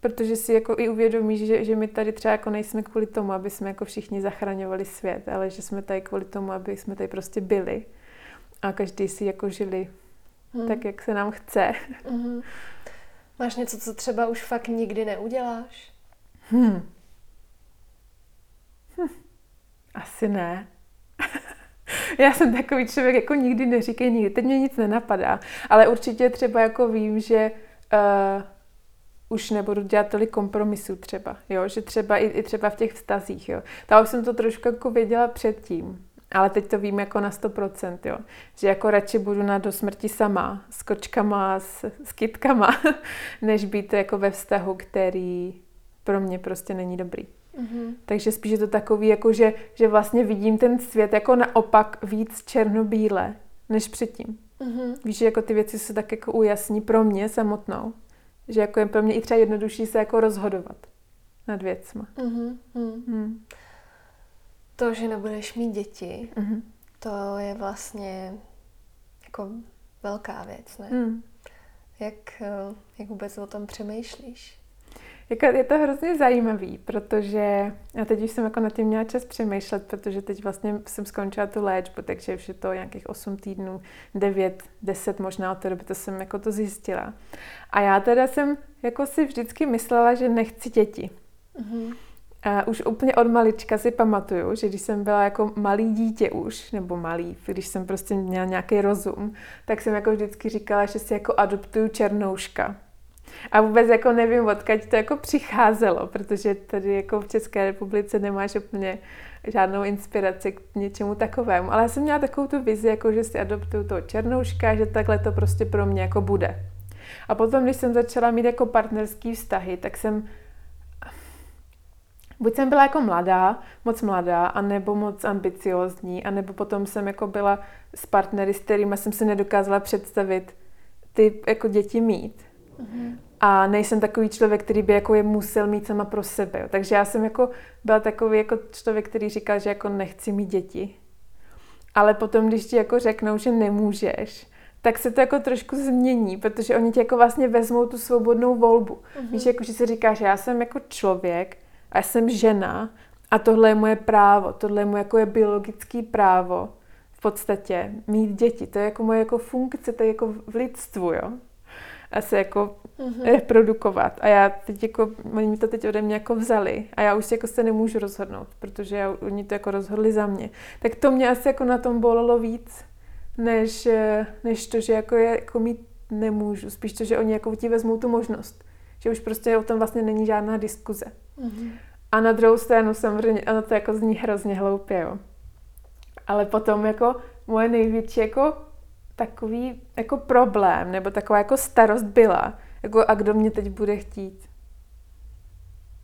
protože si jako i uvědomíš, že, že my tady třeba jako nejsme kvůli tomu, aby jsme jako všichni zachraňovali svět, ale že jsme tady kvůli tomu, aby jsme tady prostě byli a každý si jako žili hmm. tak, jak se nám chce. Hmm. Máš něco, co třeba už fakt nikdy neuděláš? Hmm. Hm. Asi ne. Já jsem takový člověk, jako nikdy neříkej nikdy. Teď mě nic nenapadá. Ale určitě třeba jako vím, že uh, už nebudu dělat tolik kompromisů třeba, jo, že třeba i, i třeba v těch vztazích, jo. Ta už jsem to trošku jako věděla předtím, ale teď to vím jako na 100%, jo. Že jako radši budu na do smrti sama, s kočkama, s, s kytkama, než být jako ve vztahu, který pro mě prostě není dobrý. Mm-hmm. Takže spíš je to takový, jako že, že vlastně vidím ten svět jako naopak víc černobíle, než předtím. Mm-hmm. Víš, že jako ty věci se tak jako ujasní pro mě samotnou. Že jako je pro mě i třeba jednodušší se jako rozhodovat nad věcma. Mm-hmm. Mm. To, že nebudeš mít děti, mm-hmm. to je vlastně jako velká věc, ne? Mm. Jak, eh, jak vůbec o tom přemýšlíš? Jako je to hrozně zajímavý, protože já teď už jsem jako na tím měla čas přemýšlet, protože teď vlastně jsem skončila tu léčbu, takže už je to nějakých 8 týdnů, 9, 10 možná od té doby, to jsem jako to zjistila. A já teda jsem jako si vždycky myslela, že nechci děti. Mm-hmm. A už úplně od malička si pamatuju, že když jsem byla jako malý dítě už, nebo malý, když jsem prostě měla nějaký rozum, tak jsem jako vždycky říkala, že si jako adoptuju černouška. A vůbec jako nevím, odkud to jako přicházelo, protože tady jako v České republice nemáš úplně žádnou inspiraci k něčemu takovému. Ale já jsem měla takovou tu vizi, jako že si adoptuju toho černouška, že takhle to prostě pro mě jako bude. A potom, když jsem začala mít jako partnerský vztahy, tak jsem buď jsem byla jako mladá, moc mladá, anebo moc ambiciozní, anebo potom jsem jako byla s partnery, s kterými jsem si nedokázala představit ty jako děti mít. Mm-hmm. A nejsem takový člověk, který by jako je musel mít sama pro sebe. Takže já jsem jako byla takový jako člověk, který říkal, že jako nechci mít děti. Ale potom, když ti jako řeknou, že nemůžeš, tak se to jako trošku změní, protože oni ti jako vlastně vezmou tu svobodnou volbu. Mm-hmm. Víš, jako že si říkáš, já jsem jako člověk a já jsem žena a tohle je moje právo, tohle je moje jako je biologické právo v podstatě mít děti. To je jako moje jako funkce, to je jako v lidstvu, jo a se jako mm-hmm. reprodukovat. A já teď jako, oni mi to teď ode mě jako vzali a já už jako se nemůžu rozhodnout, protože já, oni to jako rozhodli za mě. Tak to mě asi jako na tom bolelo víc, než, než to, že jako je, jako mít nemůžu. Spíš to, že oni jako ti vezmou tu možnost. Že už prostě o tom vlastně není žádná diskuze. Mm-hmm. A na druhou stranu samozřejmě, ono to jako zní hrozně hloupě, jo. Ale potom jako moje největší jako takový jako problém, nebo taková jako starost byla, jako a kdo mě teď bude chtít.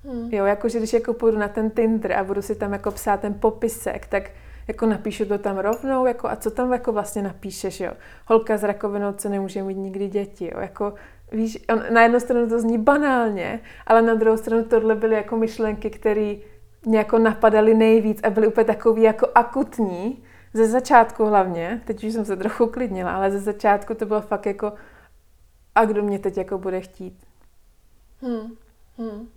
Hmm. Jo, jakože když jako půjdu na ten Tinder a budu si tam jako psát ten popisek, tak jako napíšu to tam rovnou, jako a co tam jako vlastně napíšeš, jo. Holka s rakovinou, co nemůže mít nikdy děti, jo. Jako, víš, on, na jednu stranu to zní banálně, ale na druhou stranu tohle byly jako myšlenky, které mě jako napadaly nejvíc a byly úplně takový jako akutní, ze začátku hlavně, teď už jsem se trochu klidnila, ale ze začátku to bylo fakt jako, a kdo mě teď jako bude chtít. Hmm. Hmm.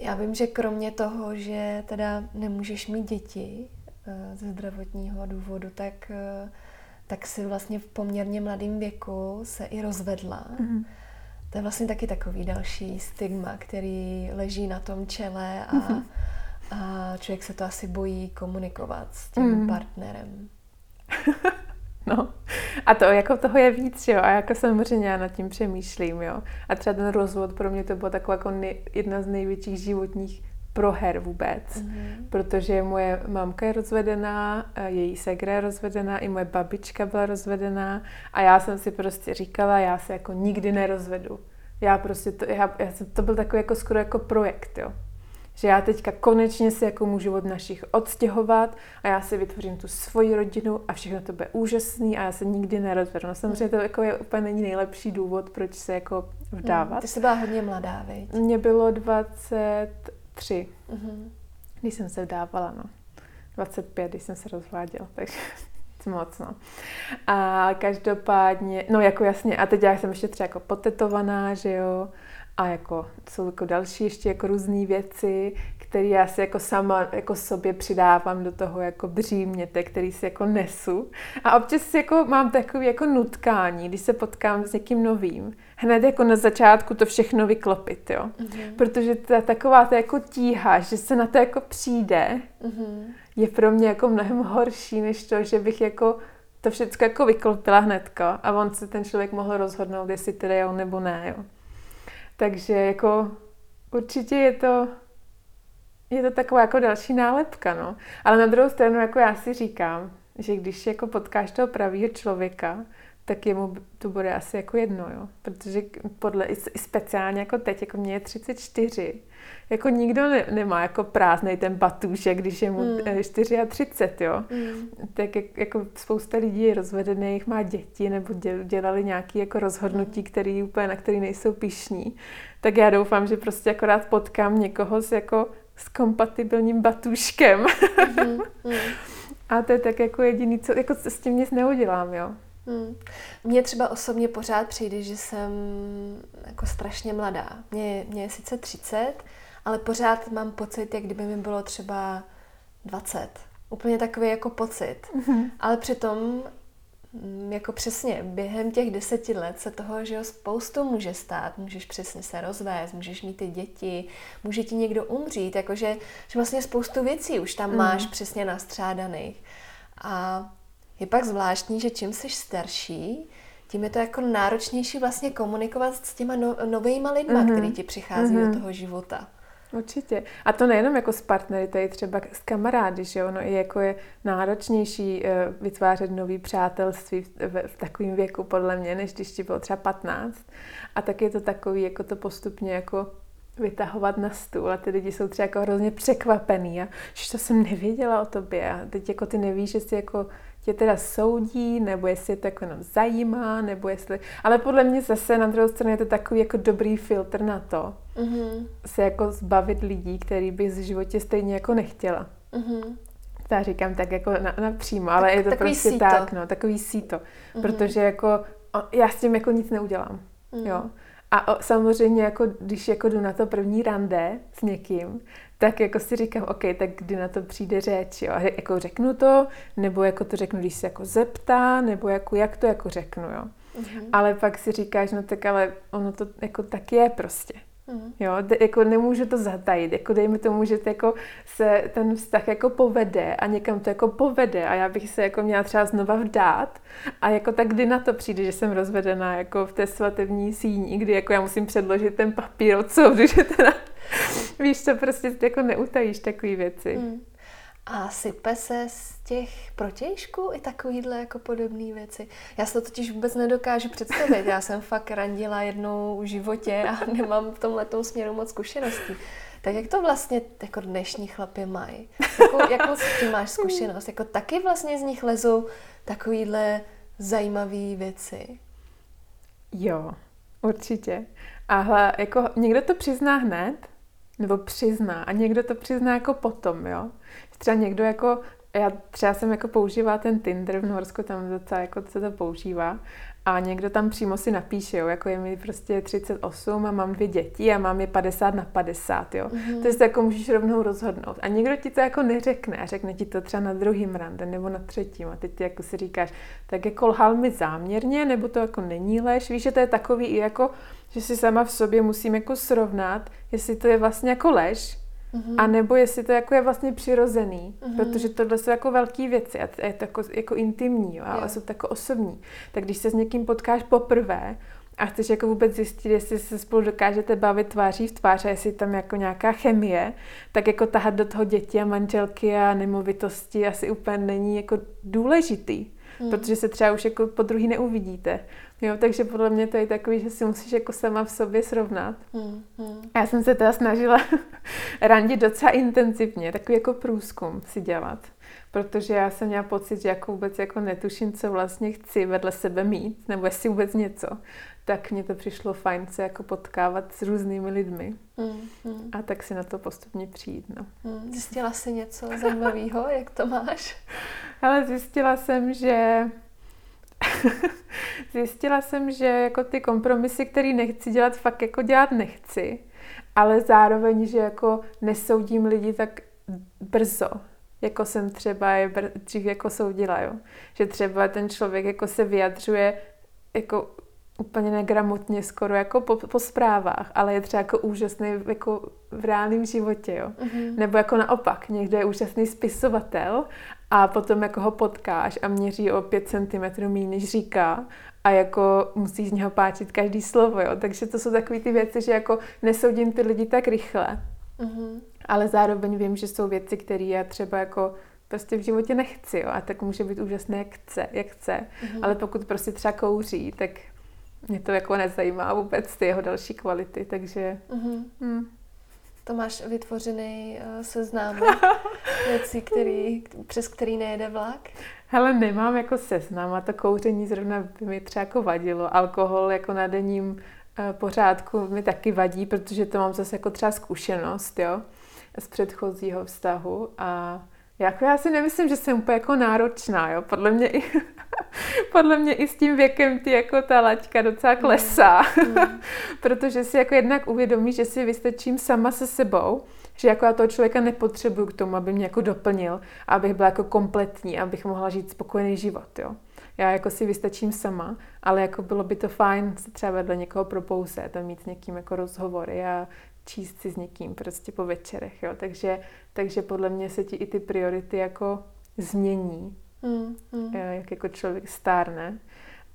Já vím, že kromě toho, že teda nemůžeš mít děti uh, ze zdravotního důvodu, tak, uh, tak si vlastně v poměrně mladém věku se i rozvedla. Mm-hmm. To je vlastně taky takový další stigma, který leží na tom čele a mm-hmm a člověk se to asi bojí komunikovat s tím mm. partnerem. no. A to jako toho je víc, jo. A jako samozřejmě já nad tím přemýšlím, jo. A třeba ten rozvod pro mě to bylo taková jako nej, jedna z největších životních proher vůbec, mm-hmm. protože moje mamka je rozvedená, její segra je rozvedená, i moje babička byla rozvedená a já jsem si prostě říkala, já se jako nikdy nerozvedu. Já prostě, to, já, já, to byl takový jako skoro jako projekt, jo že já teďka konečně si jako můžu od našich odstěhovat a já si vytvořím tu svoji rodinu a všechno to bude úžasný a já se nikdy nerozvedu. No samozřejmě to jako je úplně není nejlepší důvod, proč se jako vdávat. Hmm, ty jsi byla hodně mladá, veď? Mně bylo 23, mm-hmm. když jsem se vdávala, no. 25, když jsem se rozváděla, takže moc, no. A každopádně, no jako jasně, a teď já jsem ještě třeba jako potetovaná, že jo, a jako jsou jako další ještě jako různé věci, které já si jako sama jako sobě přidávám do toho jako bříměte, který si jako nesu. A občas si jako mám takový jako nutkání, když se potkám s někým novým, hned jako na začátku to všechno vyklopit, jo. Mm-hmm. Protože ta taková ta jako tíha, že se na to jako přijde, mm-hmm. je pro mě jako mnohem horší, než to, že bych jako to všechno jako vyklopila hnedka a on se ten člověk mohl rozhodnout, jestli teda jo nebo ne, jo. Takže jako určitě je to, je to taková jako další nálepka, no. Ale na druhou stranu jako já si říkám, že když jako potkáš toho pravýho člověka, tak jemu to bude asi jako jedno, jo. Protože podle, i speciálně jako teď, jako mě je 34, jako nikdo ne, nemá jako prázdnej ten batůšek, když je mu mm. 34, jo. Mm. Tak jak, jako spousta lidí je rozvedených, má děti nebo dělali nějaké jako rozhodnutí, mm. který úplně, na který nejsou pišní. Tak já doufám, že prostě akorát potkám někoho s jako s kompatibilním batůškem. Mm. mm. A to je tak jako jediný, co jako s tím nic neudělám, jo. Hmm. Mně třeba osobně pořád přijde, že jsem jako strašně mladá. Mně, mně je sice 30, ale pořád mám pocit, jak kdyby mi bylo třeba 20. Úplně takový jako pocit. Mm-hmm. Ale přitom mm, jako přesně během těch deseti let se toho, že jo, spoustu může stát. Můžeš přesně se rozvést, můžeš mít ty děti, může ti někdo umřít, jakože že vlastně spoustu věcí už tam mm. máš přesně nastřádaných. A je pak zvláštní, že čím jsi starší, tím je to jako náročnější vlastně komunikovat s těma no, novejma lidma, mm-hmm. který ti přichází mm-hmm. do mhm. toho života. Určitě. A to nejenom jako s partnery, to je třeba s kamarády, že ono i jako je náročnější eh, vytvářet nový přátelství v, v, v takovém věku, podle mě, než když ti bylo třeba 15. A tak je to takový, jako to postupně jako vytahovat na stůl a ty lidi jsou třeba jako hrozně překvapený a že to jsem nevěděla o tobě a teď jako ty nevíš, jestli jako tě teda soudí, nebo jestli to jako jenom zajímá, nebo jestli... Ale podle mě zase na druhou stranu je to takový jako dobrý filtr na to, mm-hmm. se jako zbavit lidí, který by v životě stejně jako nechtěla. Mm-hmm. Já říkám tak jako na, napřímo, ale tak, je to prostě síto. tak, no, takový síto. Mm-hmm. Protože jako já s tím jako nic neudělám, mm-hmm. jo. A samozřejmě jako, když jako jdu na to první rande s někým, tak jako si říkám, OK, tak kdy na to přijde řeč, jo? A jako řeknu to, nebo jako to řeknu, když se jako zeptá, nebo jako jak to jako řeknu, jo. Mm-hmm. Ale pak si říkáš, no tak ale ono to jako tak je prostě. Mm. Jo, de, jako nemůžu to zatajit, jako dejme tomu, že to jako se ten vztah jako povede a někam to jako povede a já bych se jako měla třeba znova vdát a jako tak kdy na to přijde, že jsem rozvedená jako v té svatební síni, kdy jako já musím předložit ten papír od soudu, že teda víš co, prostě jako neutajíš takové věci. Mm. A sype se z těch protějšků i takovýhle jako podobné věci. Já se to totiž vůbec nedokážu představit. Já jsem fakt randila jednou v životě a nemám v tomhle směru moc zkušeností. Tak jak to vlastně jako dnešní chlapy mají? Jakou, jakou s tím máš zkušenost? Jako taky vlastně z nich lezou takovýhle zajímavé věci? Jo, určitě. A hla, jako někdo to přizná hned, nebo přizná, a někdo to přizná jako potom, jo třeba někdo jako, já třeba jsem jako používá ten Tinder v Norsku, tam docela jako se to používá a někdo tam přímo si napíše, jo, jako je mi prostě 38 a mám dvě děti a mám je 50 na 50, jo. Mm-hmm. To je jako můžeš rovnou rozhodnout. A někdo ti to jako neřekne a řekne ti to třeba na druhým rande nebo na třetím a teď ty jako si říkáš, tak jako lhal mi záměrně, nebo to jako není lež. Víš, že to je takový i jako, že si sama v sobě musím jako srovnat, jestli to je vlastně jako lež, Mm-hmm. A nebo jestli to jako je vlastně přirozený, mm-hmm. protože tohle jsou jako velké věci a je to jako, jako intimní, jo, ale yeah. jsou to jako osobní. Tak když se s někým potkáš poprvé a chceš jako vůbec zjistit, jestli se spolu dokážete bavit tváří v tvář a jestli tam jako nějaká chemie, tak jako tahat do toho děti a manželky a nemovitosti asi úplně není jako důležitý. Hmm. Protože se třeba už jako po druhý neuvidíte. Jo, takže podle mě to je takový, že si musíš jako sama v sobě srovnat. Hmm, hmm. Já jsem se teda snažila randit docela intenzivně, takový jako průzkum si dělat. Protože já jsem měla pocit, že jako vůbec jako netuším, co vlastně chci vedle sebe mít, nebo jestli vůbec něco. Tak mně to přišlo fajn se jako potkávat s různými lidmi. Hmm, hmm. A tak si na to postupně přijít. No. Hmm. Zjistila jsi něco zajímavého? Jak to máš? Ale zjistila jsem, že zjistila jsem, že jako ty kompromisy, které nechci dělat, fakt jako dělat nechci, ale zároveň, že jako nesoudím lidi tak brzo, jako jsem třeba je dřív jako soudila, jo. Že třeba ten člověk jako se vyjadřuje jako úplně negramotně skoro jako po, po zprávách, ale je třeba jako úžasný jako v reálném životě, jo. Mm-hmm. Nebo jako naopak, někdo je úžasný spisovatel a potom jako ho potkáš a měří o 5 cm méně, než říká a jako musíš z něho páčit každý slovo, jo. Takže to jsou takové ty věci, že jako nesoudím ty lidi tak rychle, mm-hmm. ale zároveň vím, že jsou věci, které já třeba jako prostě v životě nechci, jo, a tak může být úžasné, jak chce, jak chce. Mm-hmm. ale pokud prostě třeba kouří, tak mě to jako nezajímá vůbec ty jeho další kvality, takže... Mm-hmm. Mm. To máš vytvořený uh, seznam věcí, který, přes který nejede vlak? Hele, nemám jako seznam a to kouření zrovna by mi třeba jako vadilo. Alkohol jako na denním uh, pořádku mi taky vadí, protože to mám zase jako třeba zkušenost, jo, z předchozího vztahu a jako já si nemyslím, že jsem úplně jako náročná, jo. Podle mě i, podle mě i s tím věkem ty jako ta laťka docela mm. klesá. Mm. Protože si jako jednak uvědomí, že si vystačím sama se sebou, že jako já toho člověka nepotřebuju k tomu, aby mě jako doplnil, abych byla jako kompletní, abych mohla žít spokojený život, jo. Já jako si vystačím sama, ale jako bylo by to fajn se třeba vedle někoho propouzet a mít s někým jako rozhovory a číst si s někým prostě po večerech, jo. Takže, takže podle mě se ti i ty priority jako změní, mm, mm. jak jako člověk stárne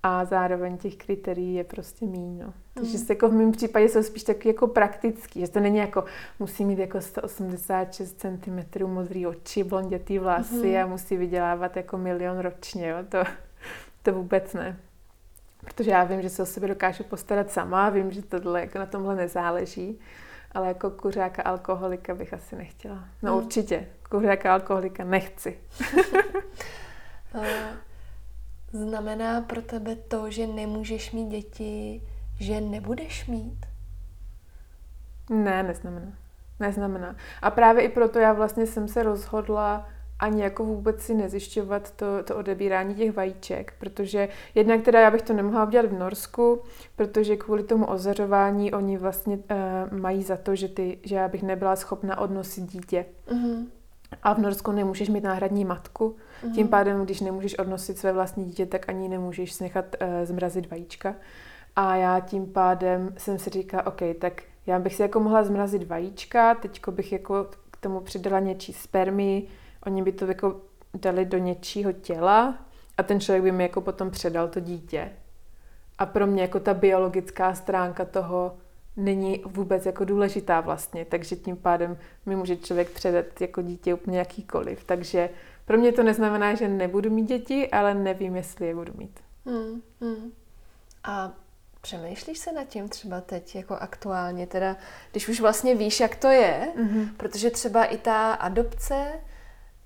a zároveň těch kritérií je prostě míň. No. Takže mm. jako v mém případě jsou spíš taky jako praktický, že to není jako musí mít jako 186 cm modrý oči, blondětý vlasy mm. a musí vydělávat jako milion ročně, jo. To, to vůbec ne. Protože já vím, že se o sebe dokážu postarat sama, vím, že tohle jako na tomhle nezáleží ale jako kuřáka alkoholika bych asi nechtěla. No hmm. určitě, kuřáka alkoholika nechci. Znamená pro tebe to, že nemůžeš mít děti, že nebudeš mít? Ne, neznamená. Neznamená. A právě i proto já vlastně jsem se rozhodla ani jako vůbec si nezjišťovat to, to odebírání těch vajíček, protože jednak teda já bych to nemohla udělat v Norsku, protože kvůli tomu ozařování oni vlastně uh, mají za to, že, ty, že já bych nebyla schopna odnosit dítě. Mm-hmm. A v Norsku nemůžeš mít náhradní matku, mm-hmm. tím pádem, když nemůžeš odnosit své vlastní dítě, tak ani nemůžeš nechat uh, zmrazit vajíčka. A já tím pádem jsem si říkala, OK, tak já bych si jako mohla zmrazit vajíčka, teďko bych jako k tomu přidala něčí spermii, Oni by to jako dali do něčího těla a ten člověk by mi jako potom předal to dítě. A pro mě jako ta biologická stránka toho není vůbec jako důležitá vlastně, takže tím pádem mi může člověk předat jako dítě úplně jakýkoliv. Takže pro mě to neznamená, že nebudu mít děti, ale nevím, jestli je budu mít. Hmm, hmm. A přemýšlíš se nad tím třeba teď jako aktuálně, teda když už vlastně víš, jak to je, mm-hmm. protože třeba i ta adopce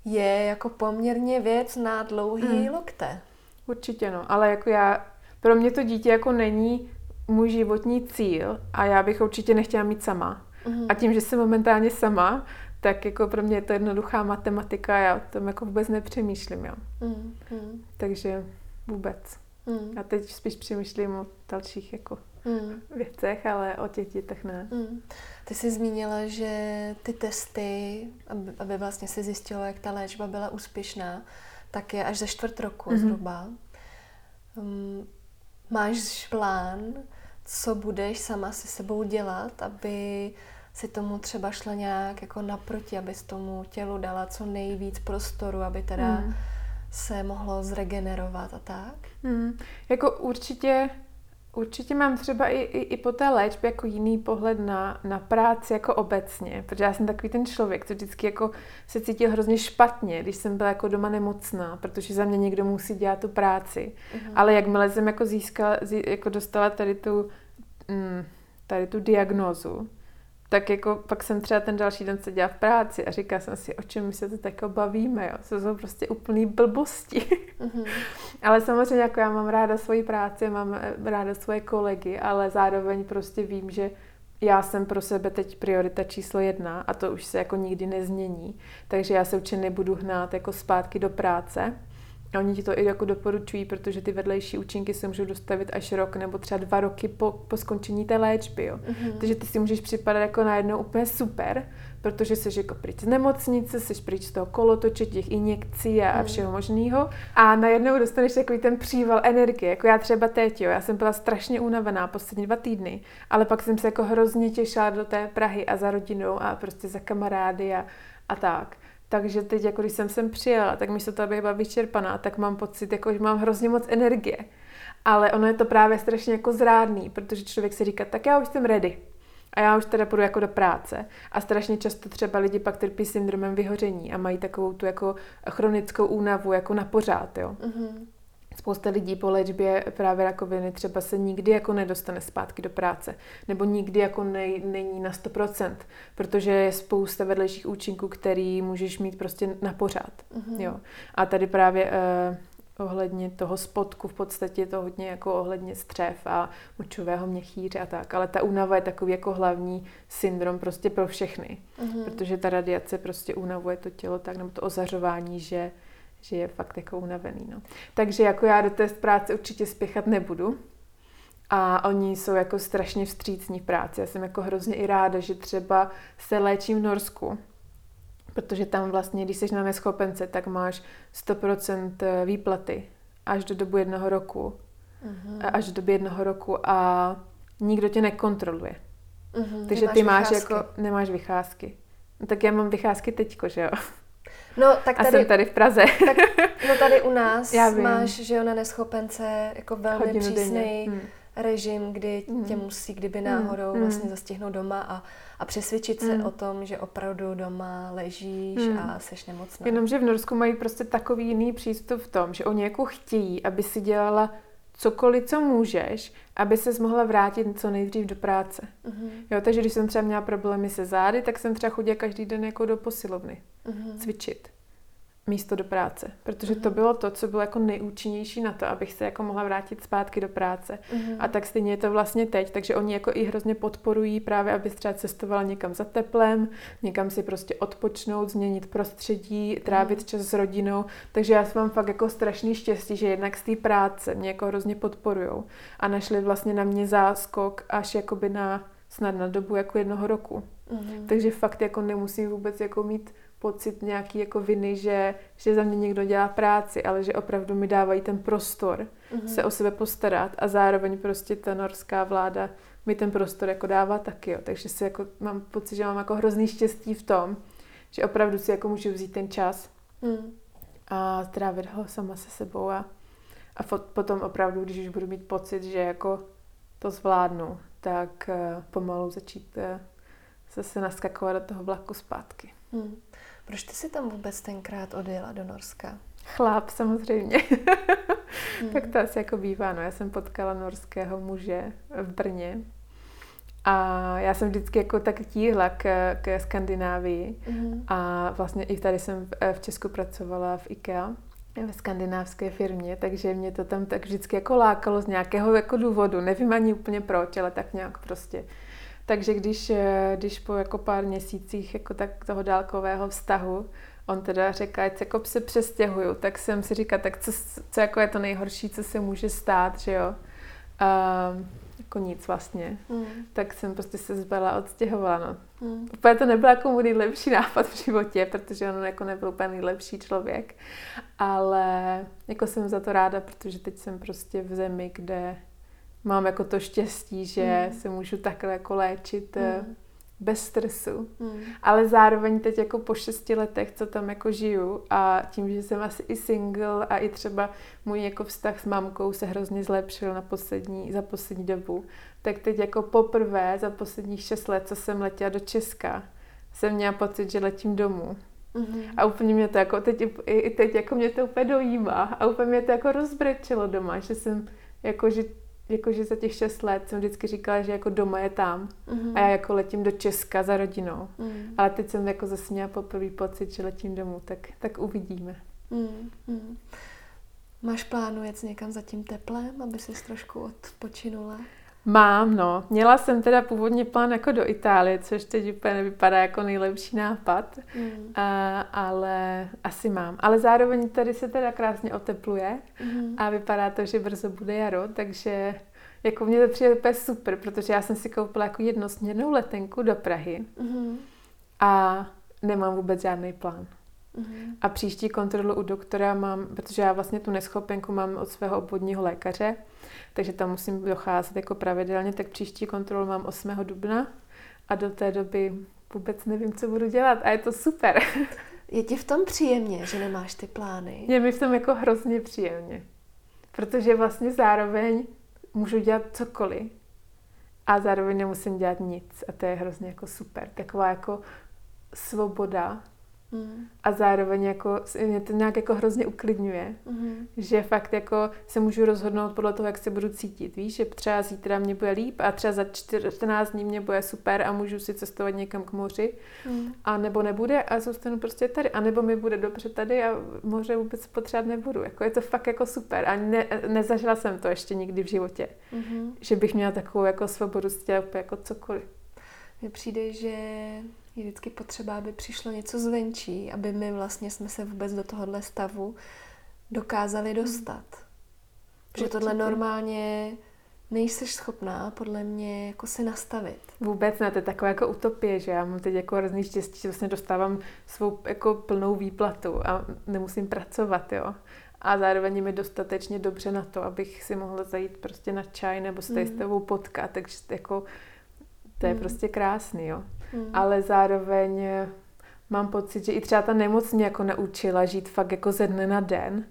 je jako poměrně věc na dlouhý mm. lokte. Určitě no, ale jako já, pro mě to dítě jako není můj životní cíl a já bych určitě nechtěla mít sama. Mm. A tím, že jsem momentálně sama, tak jako pro mě je to jednoduchá matematika, já o tom jako vůbec nepřemýšlím, jo. Mm. Mm. Takže vůbec. Mm. A teď spíš přemýšlím o dalších jako mm. věcech, ale o těch dětech ne. Mm. Ty jsi zmínila, že ty testy, aby, aby vlastně se zjistilo, jak ta léčba byla úspěšná, tak je až za čtvrt roku mm-hmm. zhruba. Um, máš plán, co budeš sama se sebou dělat, aby si tomu třeba šla nějak jako naproti, aby tomu tělu dala co nejvíc prostoru, aby teda mm. se mohlo zregenerovat a tak? Mm. Jako určitě Určitě mám třeba i, i, i po té léčbě jako jiný pohled na, na práci jako obecně, protože já jsem takový ten člověk, co vždycky jako se cítil hrozně špatně, když jsem byla jako doma nemocná, protože za mě někdo musí dělat tu práci. Uh-huh. Ale jakmile jsem jako získala, jako dostala tady tu, mm, tady tu diagnózu, tak jako pak jsem třeba ten další den seděla v práci a říkala jsem si, o čem my se to tak bavíme, jo. To jsou prostě úplný blbosti. Mm-hmm. ale samozřejmě jako já mám ráda svoji práci, mám eh, ráda svoje kolegy, ale zároveň prostě vím, že já jsem pro sebe teď priorita číslo jedna a to už se jako nikdy nezmění. Takže já se určitě nebudu hnát jako zpátky do práce a oni ti to i jako doporučují, protože ty vedlejší účinky se můžou dostavit až rok nebo třeba dva roky po, po skončení té léčby. Jo. Mm-hmm. Takže ty si můžeš připadat jako najednou úplně super, protože jsi jako pryč z nemocnice, jsi pryč z toho kolotoče, těch injekcí a, mm. všeho možného. A najednou dostaneš takový ten příval energie, jako já třeba teď, jo. Já jsem byla strašně unavená poslední dva týdny, ale pak jsem se jako hrozně těšila do té Prahy a za rodinou a prostě za kamarády a, a tak. Takže teď, jako když jsem sem přijela, tak místo toho, abych byla vyčerpaná, tak mám pocit, jako, že mám hrozně moc energie. Ale ono je to právě strašně jako zrádný, protože člověk si říká, tak já už jsem ready. A já už teda půjdu jako do práce. A strašně často třeba lidi pak trpí syndromem vyhoření a mají takovou tu jako chronickou únavu jako na pořád, jo. Mm-hmm. Spousta lidí po léčbě právě rakoviny třeba se nikdy jako nedostane zpátky do práce, nebo nikdy jako nej, není na 100%, protože je spousta vedlejších účinků, který můžeš mít prostě na pořád. Mm-hmm. Jo. A tady právě uh, ohledně toho spodku v podstatě je to hodně jako ohledně střev a močového měchýře a tak, ale ta únava je takový jako hlavní syndrom prostě pro všechny, mm-hmm. protože ta radiace prostě únavuje to tělo tak, nebo to ozařování, že že je fakt jako unavený. No. Takže jako já do té práce určitě spěchat nebudu. A oni jsou jako strašně vstřícní v práci. Já jsem jako hrozně i ráda, že třeba se léčím v Norsku, protože tam vlastně, když jsi na neschopence, tak máš 100% eh, výplaty až do dobu jednoho roku. Uh-huh. Až do doby jednoho roku a nikdo tě nekontroluje. Uh-huh. Takže ty máš vycházky. jako, nemáš vycházky. No, tak já mám vycházky teďko, že jo. No, tak tady, a jsem tady v Praze. Tak, no tady u nás Já máš, že jo, na neschopence jako velmi přísný hmm. režim, kdy hmm. tě musí, kdyby hmm. náhodou hmm. vlastně zastihnout doma a, a přesvědčit se hmm. o tom, že opravdu doma ležíš hmm. a seš nemocná. Jenomže v Norsku mají prostě takový jiný přístup v tom, že oni jako chtějí, aby si dělala cokoliv, co můžeš, aby se mohla vrátit co nejdřív do práce. Uh-huh. Jo, takže když jsem třeba měla problémy se zády, tak jsem třeba chodila každý den jako do posilovny uh-huh. cvičit místo do práce, protože to mhm. bylo to, co bylo jako nejúčinnější na to, abych se jako mohla vrátit zpátky do práce. Mm-hmm. A tak stejně je to vlastně teď, takže oni jako i hrozně podporují právě, aby třeba cestovala někam za teplem, někam si prostě odpočnout, změnit prostředí, trávit mm-hmm. čas s rodinou, takže já mám fakt jako strašný štěstí, že jednak z té práce mě jako hrozně podporujou a našli vlastně na mě záskok až jakoby na snad na dobu jako jednoho roku. Mm-hmm. Takže fakt jako nemusím vůbec jako mít pocit nějaký jako viny, že, že za mě někdo dělá práci, ale že opravdu mi dávají ten prostor mm-hmm. se o sebe postarat a zároveň prostě ta norská vláda mi ten prostor jako dává taky, jo. takže si jako mám pocit, že mám jako hrozný štěstí v tom, že opravdu si jako můžu vzít ten čas mm. a strávit ho sama se sebou a, a potom opravdu, když už budu mít pocit, že jako to zvládnu, tak uh, pomalu začít uh, zase naskakovat do toho vlaku zpátky. Mm. Proč ty jsi tam vůbec tenkrát odjela do Norska? Chlap, samozřejmě. hmm. tak to asi jako bývá. No. Já jsem potkala norského muže v Brně a já jsem vždycky jako tak tíhla k, k Skandinávii hmm. a vlastně i tady jsem v, v Česku pracovala v IKEA ve skandinávské firmě, takže mě to tam tak vždycky jako lákalo z nějakého jako důvodu. Nevím ani úplně proč, ale tak nějak prostě takže když, eh, když po jako pár měsících jako tak toho dálkového vztahu on teda řekl, ať jako se přestěhuju, tak jsem si říkala, tak co, co jako je to nejhorší, co se může stát, že jo. A, jako nic vlastně. Mm. Tak jsem prostě se zbala odstěhovala, no. Mm. Úplně to nebyl jako můj nejlepší nápad v životě, protože on jako nebyl úplně nejlepší člověk, ale jako jsem za to ráda, protože teď jsem prostě v zemi, kde mám jako to štěstí, že mm. se můžu takhle jako léčit mm. bez stresu. Mm. Ale zároveň teď jako po šesti letech, co tam jako žiju a tím, že jsem asi i single a i třeba můj jako vztah s mamkou se hrozně zlepšil na poslední, za poslední dobu, tak teď jako poprvé za posledních šest let, co jsem letěla do Česka, jsem měla pocit, že letím domů. Mm-hmm. A úplně mě to jako teď, i teď jako mě to úplně dojímá a úplně mě to jako rozbrečilo doma, že jsem jako, že jakože za těch šest let jsem vždycky říkala, že jako doma je tam mm-hmm. a já jako letím do Česka za rodinou. Mm. Ale teď jsem jako zase měla poprvé pocit, že letím domů, tak, tak uvidíme. Mm. Máš plánu jet někam za tím teplem, aby si trošku odpočinula? Mám, no. Měla jsem teda původně plán jako do Itálie, což teď úplně nevypadá jako nejlepší nápad, mm. a, ale asi mám. Ale zároveň tady se teda krásně otepluje mm. a vypadá to, že brzo bude jaro, takže jako mě to přijde úplně super, protože já jsem si koupila jako jednosměrnou letenku do Prahy mm. a nemám vůbec žádný plán. Mm. A příští kontrolu u doktora mám, protože já vlastně tu neschopenku mám od svého obvodního lékaře, takže tam musím docházet jako pravidelně, tak příští kontrolu mám 8. dubna a do té doby vůbec nevím, co budu dělat a je to super. Je ti v tom příjemně, že nemáš ty plány? Je mi v tom jako hrozně příjemně, protože vlastně zároveň můžu dělat cokoliv a zároveň nemusím dělat nic a to je hrozně jako super. Taková jako svoboda Mm. A zároveň jako mě to nějak jako hrozně uklidňuje, mm. že fakt jako se můžu rozhodnout podle toho, jak se budu cítit. Víš, že třeba zítra mě bude líp a třeba za 14 dní mě bude super a můžu si cestovat někam k moři. Mm. A nebo nebude a zůstanu prostě tady. A nebo mi bude dobře tady a moře vůbec potřebovat nebudu. Jako je to fakt jako super. A ne, nezažila jsem to ještě nikdy v životě. Mm. Že bych měla takovou jako svobodu dělat jako cokoliv. Mně přijde, že je vždycky potřeba, aby přišlo něco zvenčí, aby my vlastně jsme se vůbec do tohohle stavu dokázali hmm. dostat. Že tohle normálně nejseš schopná podle mě jako si nastavit. Vůbec ne, to je taková jako utopie, že já mám teď jako hrozný štěstí, že vlastně dostávám svou jako plnou výplatu a nemusím pracovat, jo. A zároveň mi dostatečně dobře na to, abych si mohla zajít prostě na čaj nebo se tady mm. s tebou potkat, takže jako to je mm. prostě krásný, jo. Mm. Ale zároveň eh, mám pocit, že i třeba ta nemoc mě jako naučila žít fakt jako ze dne na den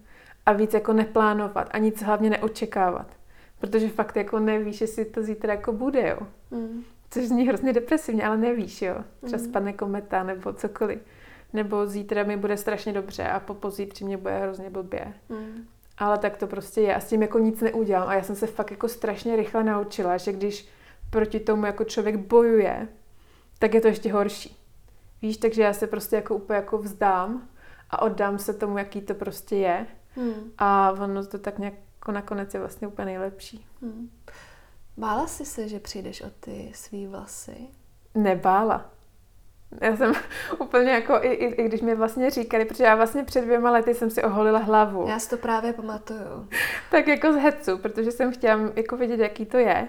a víc jako neplánovat a nic hlavně neočekávat. Protože fakt jako nevíš, jestli to zítra jako bude, jo. Mm. Což zní hrozně depresivně, ale nevíš, jo. Třeba mm. spadne kometa nebo cokoliv. Nebo zítra mi bude strašně dobře a po pozítří mě bude hrozně blbě. Mm. Ale tak to prostě je a s tím jako nic neudělám. A já jsem se fakt jako strašně rychle naučila, že když proti tomu jako člověk bojuje, tak je to ještě horší. Víš, takže já se prostě jako úplně jako vzdám a oddám se tomu, jaký to prostě je. Hmm. A ono to tak nějak jako nakonec je vlastně úplně nejlepší. Hmm. Bála jsi se, že přijdeš o ty svý vlasy? Nebála. Já jsem úplně jako, i, i, i když mi vlastně říkali, protože já vlastně před dvěma lety jsem si oholila hlavu. Já si to právě pamatuju. tak jako z hecu, protože jsem chtěla jako vědět, jaký to je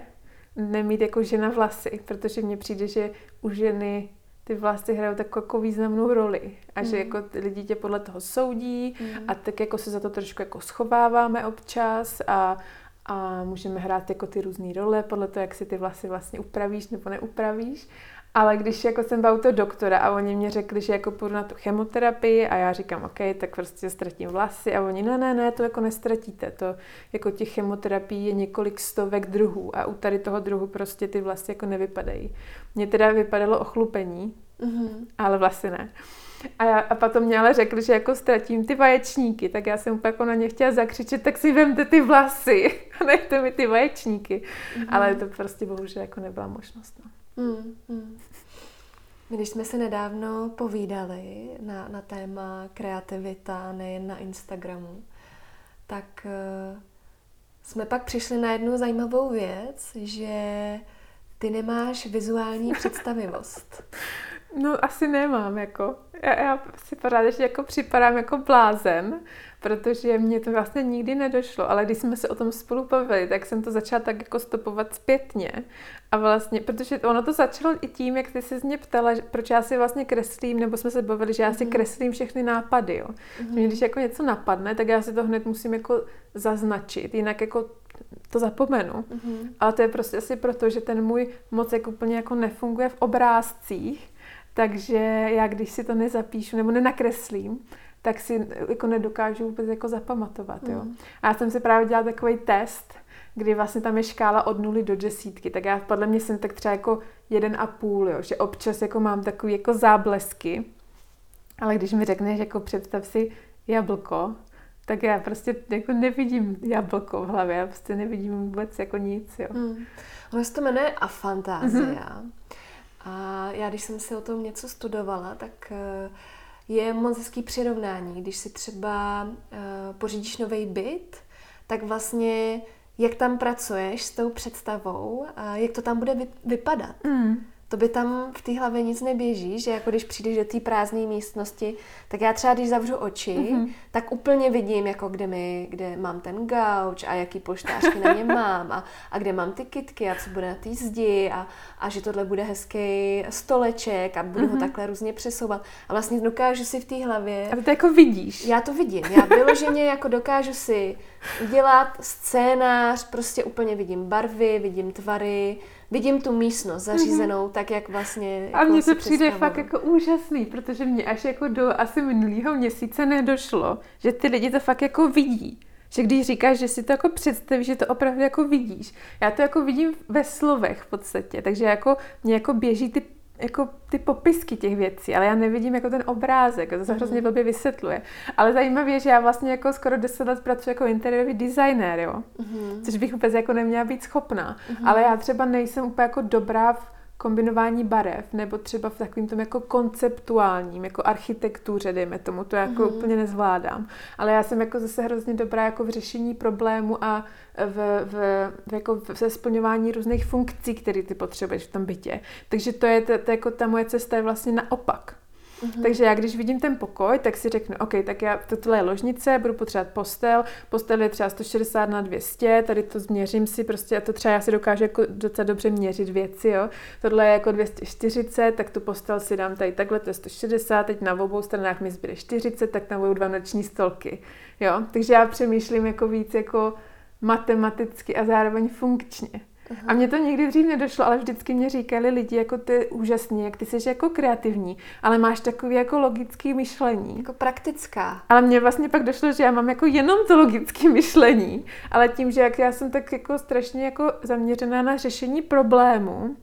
nemít jako žena vlasy, protože mně přijde, že u ženy ty vlasy hrajou takovou jako významnou roli a mm. že jako lidi tě podle toho soudí mm. a tak jako se za to trošku jako schováváme občas a, a můžeme hrát jako ty různé role podle toho, jak si ty vlasy vlastně upravíš nebo neupravíš ale když jako jsem byla u toho doktora a oni mě řekli, že jako půjdu na tu chemoterapii a já říkám, OK, tak prostě ztratím vlasy a oni, ne, ne, ne, to jako nestratíte. To jako těch chemoterapií je několik stovek druhů a u tady toho druhu prostě ty vlasy jako nevypadají. Mně teda vypadalo ochlupení, mm-hmm. ale vlasy ne. A, já, a potom mě ale řekli, že jako ztratím ty vaječníky, tak já jsem úplně jako na ně chtěla zakřičet, tak si vemte ty vlasy a nechte mi ty vaječníky. Mm-hmm. Ale to prostě bohužel jako nebyla možnost. No. Mm, mm. Když jsme se nedávno povídali na, na téma kreativita nejen na Instagramu, tak uh, jsme pak přišli na jednu zajímavou věc, že ty nemáš vizuální představivost. No asi nemám, jako. Já, já si pořád ještě jako připadám jako blázen, protože mě to vlastně nikdy nedošlo, ale když jsme se o tom spolu bavili, tak jsem to začala tak jako stopovat zpětně. A vlastně, protože ono to začalo i tím, jak ty se z mě ptala, proč já si vlastně kreslím, nebo jsme se bavili, že já si mm-hmm. kreslím všechny nápady, jo. Mm-hmm. Mě když jako něco napadne, tak já si to hned musím jako zaznačit, jinak jako to zapomenu. Mm-hmm. Ale to je prostě asi proto, že ten můj mozek úplně jako nefunguje v obrázcích, takže já když si to nezapíšu nebo nenakreslím, tak si jako nedokážu vůbec jako zapamatovat. Jo. Mm. A já jsem si právě dělala takový test, kdy vlastně tam je škála od nuly do desítky, tak já podle mě jsem tak třeba jako jeden a půl, jo, že občas jako mám takový jako záblesky, ale když mi řekneš, jako představ si jablko, tak já prostě jako nevidím jablko v hlavě, já prostě nevidím vůbec jako nic, jo. Mm. Ono se to jmenuje afantázia. Mm-hmm. A já, když jsem si o tom něco studovala, tak uh, je moc hezký přirovnání. Když si třeba uh, pořídíš nový byt, tak vlastně jak tam pracuješ s tou představou, jak to tam bude vypadat. Mm to by tam v té hlavě nic neběží, že jako když přijdeš do té prázdné místnosti, tak já třeba když zavřu oči, mm-hmm. tak úplně vidím, jako kde, mi, kde mám ten gauč a jaký poštářky na ně mám a, a kde mám ty kitky a co bude na té zdi a, a že tohle bude hezký stoleček a budu mm-hmm. ho mhm. takhle různě přesouvat. A vlastně dokážu si v té hlavě... A ty to jako vidíš. Já to vidím. Já vyloženě jako dokážu si udělat scénář, prostě úplně vidím barvy, vidím tvary, vidím tu místnost zařízenou mm-hmm. tak, jak vlastně jako A mně to přijde fakt jako úžasný, protože mě až jako do asi minulého měsíce nedošlo, že ty lidi to fakt jako vidí. že když říkáš, že si to jako představíš, že to opravdu jako vidíš. Já to jako vidím ve slovech v podstatě, takže jako mě jako běží ty jako ty popisky těch věcí, ale já nevidím jako ten obrázek, to se mm. hrozně blbě vysvětluje. Ale zajímavé je, že já vlastně jako skoro 10 let pracuji jako interiérový designér, jo? Mm. Což bych vůbec jako neměla být schopná. Mm. Ale já třeba nejsem úplně jako dobrá v kombinování barev, nebo třeba v takovým tom jako konceptuálním, jako architektuře, dejme tomu, to jako mm. úplně nezvládám. Ale já jsem jako zase hrozně dobrá jako v řešení problému a v, v, v, jako v splňování různých funkcí, které ty potřebuješ v tom bytě. Takže to je, to, to jako ta moje cesta je vlastně naopak. Mm-hmm. Takže já, když vidím ten pokoj, tak si řeknu, OK, tak já, tohle je ložnice, budu potřebovat postel, postel je třeba 160 na 200, tady to změřím si, prostě a to třeba já si dokážu jako docela dobře měřit věci, jo. Tohle je jako 240, tak tu postel si dám tady takhle, to je 160, teď na obou stranách mi zbyde 40, tak tam budou dva noční stolky, jo. Takže já přemýšlím jako víc jako matematicky a zároveň funkčně. Uhum. A mně to nikdy dřív nedošlo, ale vždycky mě říkali lidi, jako ty úžasný, jak ty jsi jako kreativní, ale máš takový jako logický myšlení. Jako praktická. Ale mně vlastně pak došlo, že já mám jako jenom to logické myšlení, ale tím, že jak já jsem tak jako strašně jako zaměřená na řešení problému,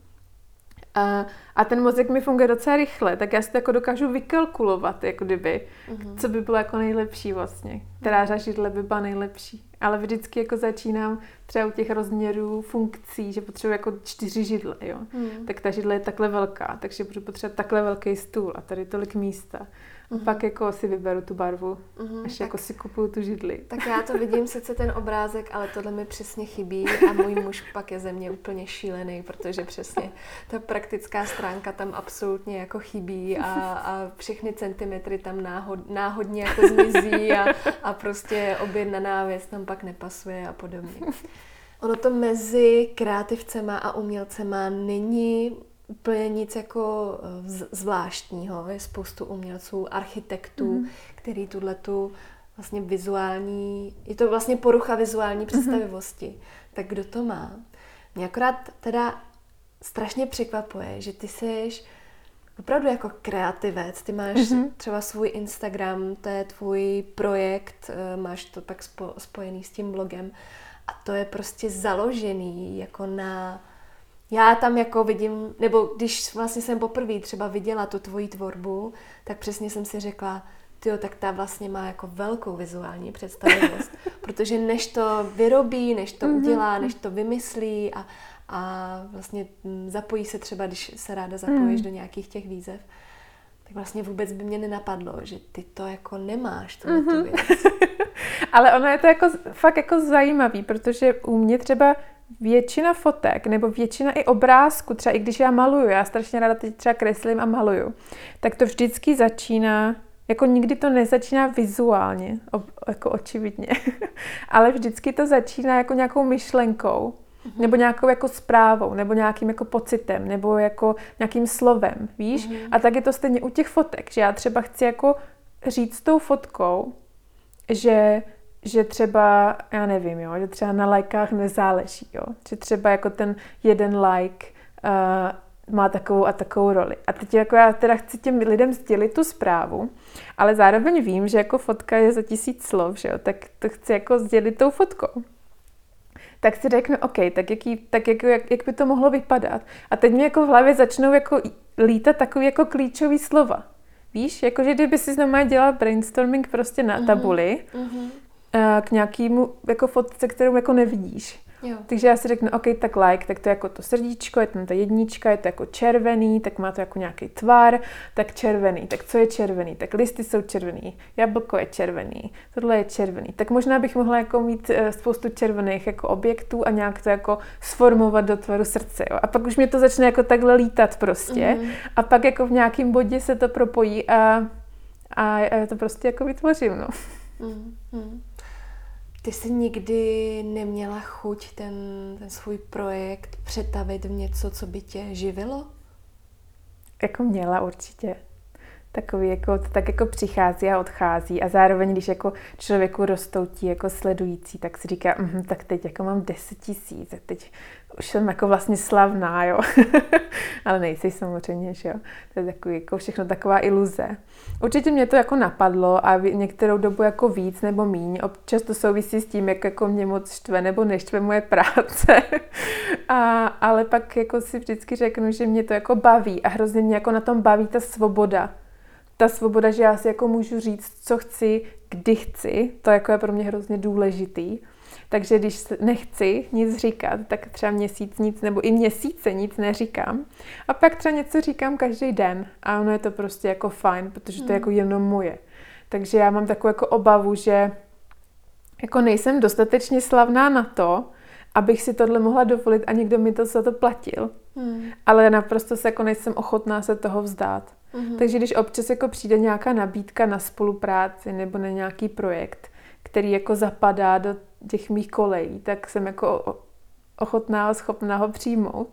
a, a ten mozek mi funguje docela rychle, tak já si to jako dokážu vykalkulovat, jako kdyby, uh-huh. co by bylo jako nejlepší vlastně, která židle by byla nejlepší. Ale vždycky jako začínám třeba u těch rozměrů funkcí, že potřebuji jako čtyři židle, jo. Uh-huh. Tak ta židle je takhle velká, takže budu potřebovat takhle velký stůl a tady tolik místa. Uh-huh. Pak jako si vyberu tu barvu, uh-huh. až tak, jako si kupuju tu židli. Tak já to vidím sice ten obrázek, ale tohle mi přesně chybí a můj muž pak je ze mě úplně šílený, protože přesně ta praktická stránka tam absolutně jako chybí a, a všechny centimetry tam náhod, náhodně jako zmizí a, a prostě objednaná věc tam pak nepasuje a podobně. Ono to mezi kreativcema a umělcema není úplně nic jako eh, zvláštního. Je spoustu umělců, architektů, mm-hmm. který tuhle tu vlastně vizuální, je to vlastně porucha vizuální mhm. představivosti. Mm-hmm. Tak kdo to má? Mě akorát teda strašně překvapuje, že ty jsi opravdu jako kreativec. Ty máš mm-hmm. třeba svůj Instagram, to je tvůj projekt, eh, máš to pak spo, spojený s tím blogem a to je prostě založený jako na já tam jako vidím, nebo když vlastně jsem poprvé třeba viděla tu tvoji tvorbu, tak přesně jsem si řekla, tyjo, tak ta vlastně má jako velkou vizuální představivost, protože než to vyrobí, než to mhm. udělá, než to vymyslí a, a vlastně mm, zapojí se třeba, když se ráda zapojíš mm. do nějakých těch výzev, tak vlastně vůbec by mě nenapadlo, že ty to jako nemáš, tu věc. Ale ono je to jako fakt jako zajímavý, protože u mě třeba většina fotek nebo většina i obrázku, třeba i když já maluju, já strašně ráda teď třeba kreslím a maluju, tak to vždycky začíná, jako nikdy to nezačíná vizuálně, jako očividně, ale vždycky to začíná jako nějakou myšlenkou, Mm-hmm. Nebo nějakou jako zprávou, nebo nějakým jako pocitem, nebo jako nějakým slovem, víš? Mm-hmm. A tak je to stejně u těch fotek, že já třeba chci jako říct tou fotkou, že že třeba, já nevím, jo, že třeba na lajkách nezáleží, jo, že třeba jako ten jeden like uh, má takovou a takovou roli. A teď jako já teda chci těm lidem sdělit tu zprávu, ale zároveň vím, že jako fotka je za tisíc slov, že jo, tak to chci jako sdělit tou fotkou. Tak si řeknu, OK, tak, jaký, tak jako, jak, jak by to mohlo vypadat. A teď mi jako v hlavě začnou jako lítat takový jako klíčový slova. Víš, jakože kdyby si znamená dělal brainstorming prostě na mhm. tabuli, uh-huh. Eh, k nějakému jako fotce, kterou jako nevidíš. Jo. Takže já si řeknu, OK, tak like, tak to je jako to srdíčko, je tam ta jednička, je to jako červený, tak má to jako nějaký tvar, tak červený. Tak co je červený? Tak listy jsou červený, jablko je červený, tohle je červený. Tak možná bych mohla jako mít eh, spoustu červených jako objektů a nějak to jako sformovat do tvaru srdce. Jo? A pak už mě to začne jako takhle lítat prostě. Mm. A pak jako v nějakém bodě se to propojí a, a já to prostě jako vytvořím, no. Mm. Ty jsi nikdy neměla chuť ten, ten svůj projekt přetavit v něco, co by tě živilo? Jako měla určitě. Takový jako, to tak jako přichází a odchází a zároveň, když jako člověku rostoutí jako sledující, tak si říká, mm, tak teď jako mám 10 tisíc, teď už jsem jako vlastně slavná, jo. Ale nejsi samozřejmě, že jo. To je takový, jako všechno taková iluze. Určitě mě to jako napadlo a některou dobu jako víc nebo míň. Občas to souvisí s tím, jak jako mě moc štve nebo neštve moje práce. a, ale pak jako si vždycky řeknu, že mě to jako baví a hrozně mě jako na tom baví ta svoboda ta svoboda, že já si jako můžu říct, co chci, kdy chci, to jako je pro mě hrozně důležitý. Takže když nechci nic říkat, tak třeba měsíc nic, nebo i měsíce nic neříkám. A pak třeba něco říkám každý den. A ono je to prostě jako fajn, protože to je jako hmm. jenom moje. Takže já mám takovou jako obavu, že jako nejsem dostatečně slavná na to, abych si tohle mohla dovolit a někdo mi to za to platil. Hmm. Ale naprosto se jako nejsem ochotná se toho vzdát. Mm-hmm. Takže když občas jako přijde nějaká nabídka na spolupráci nebo na nějaký projekt, který jako zapadá do těch mých kolejí, tak jsem jako ochotná a schopná ho přijmout.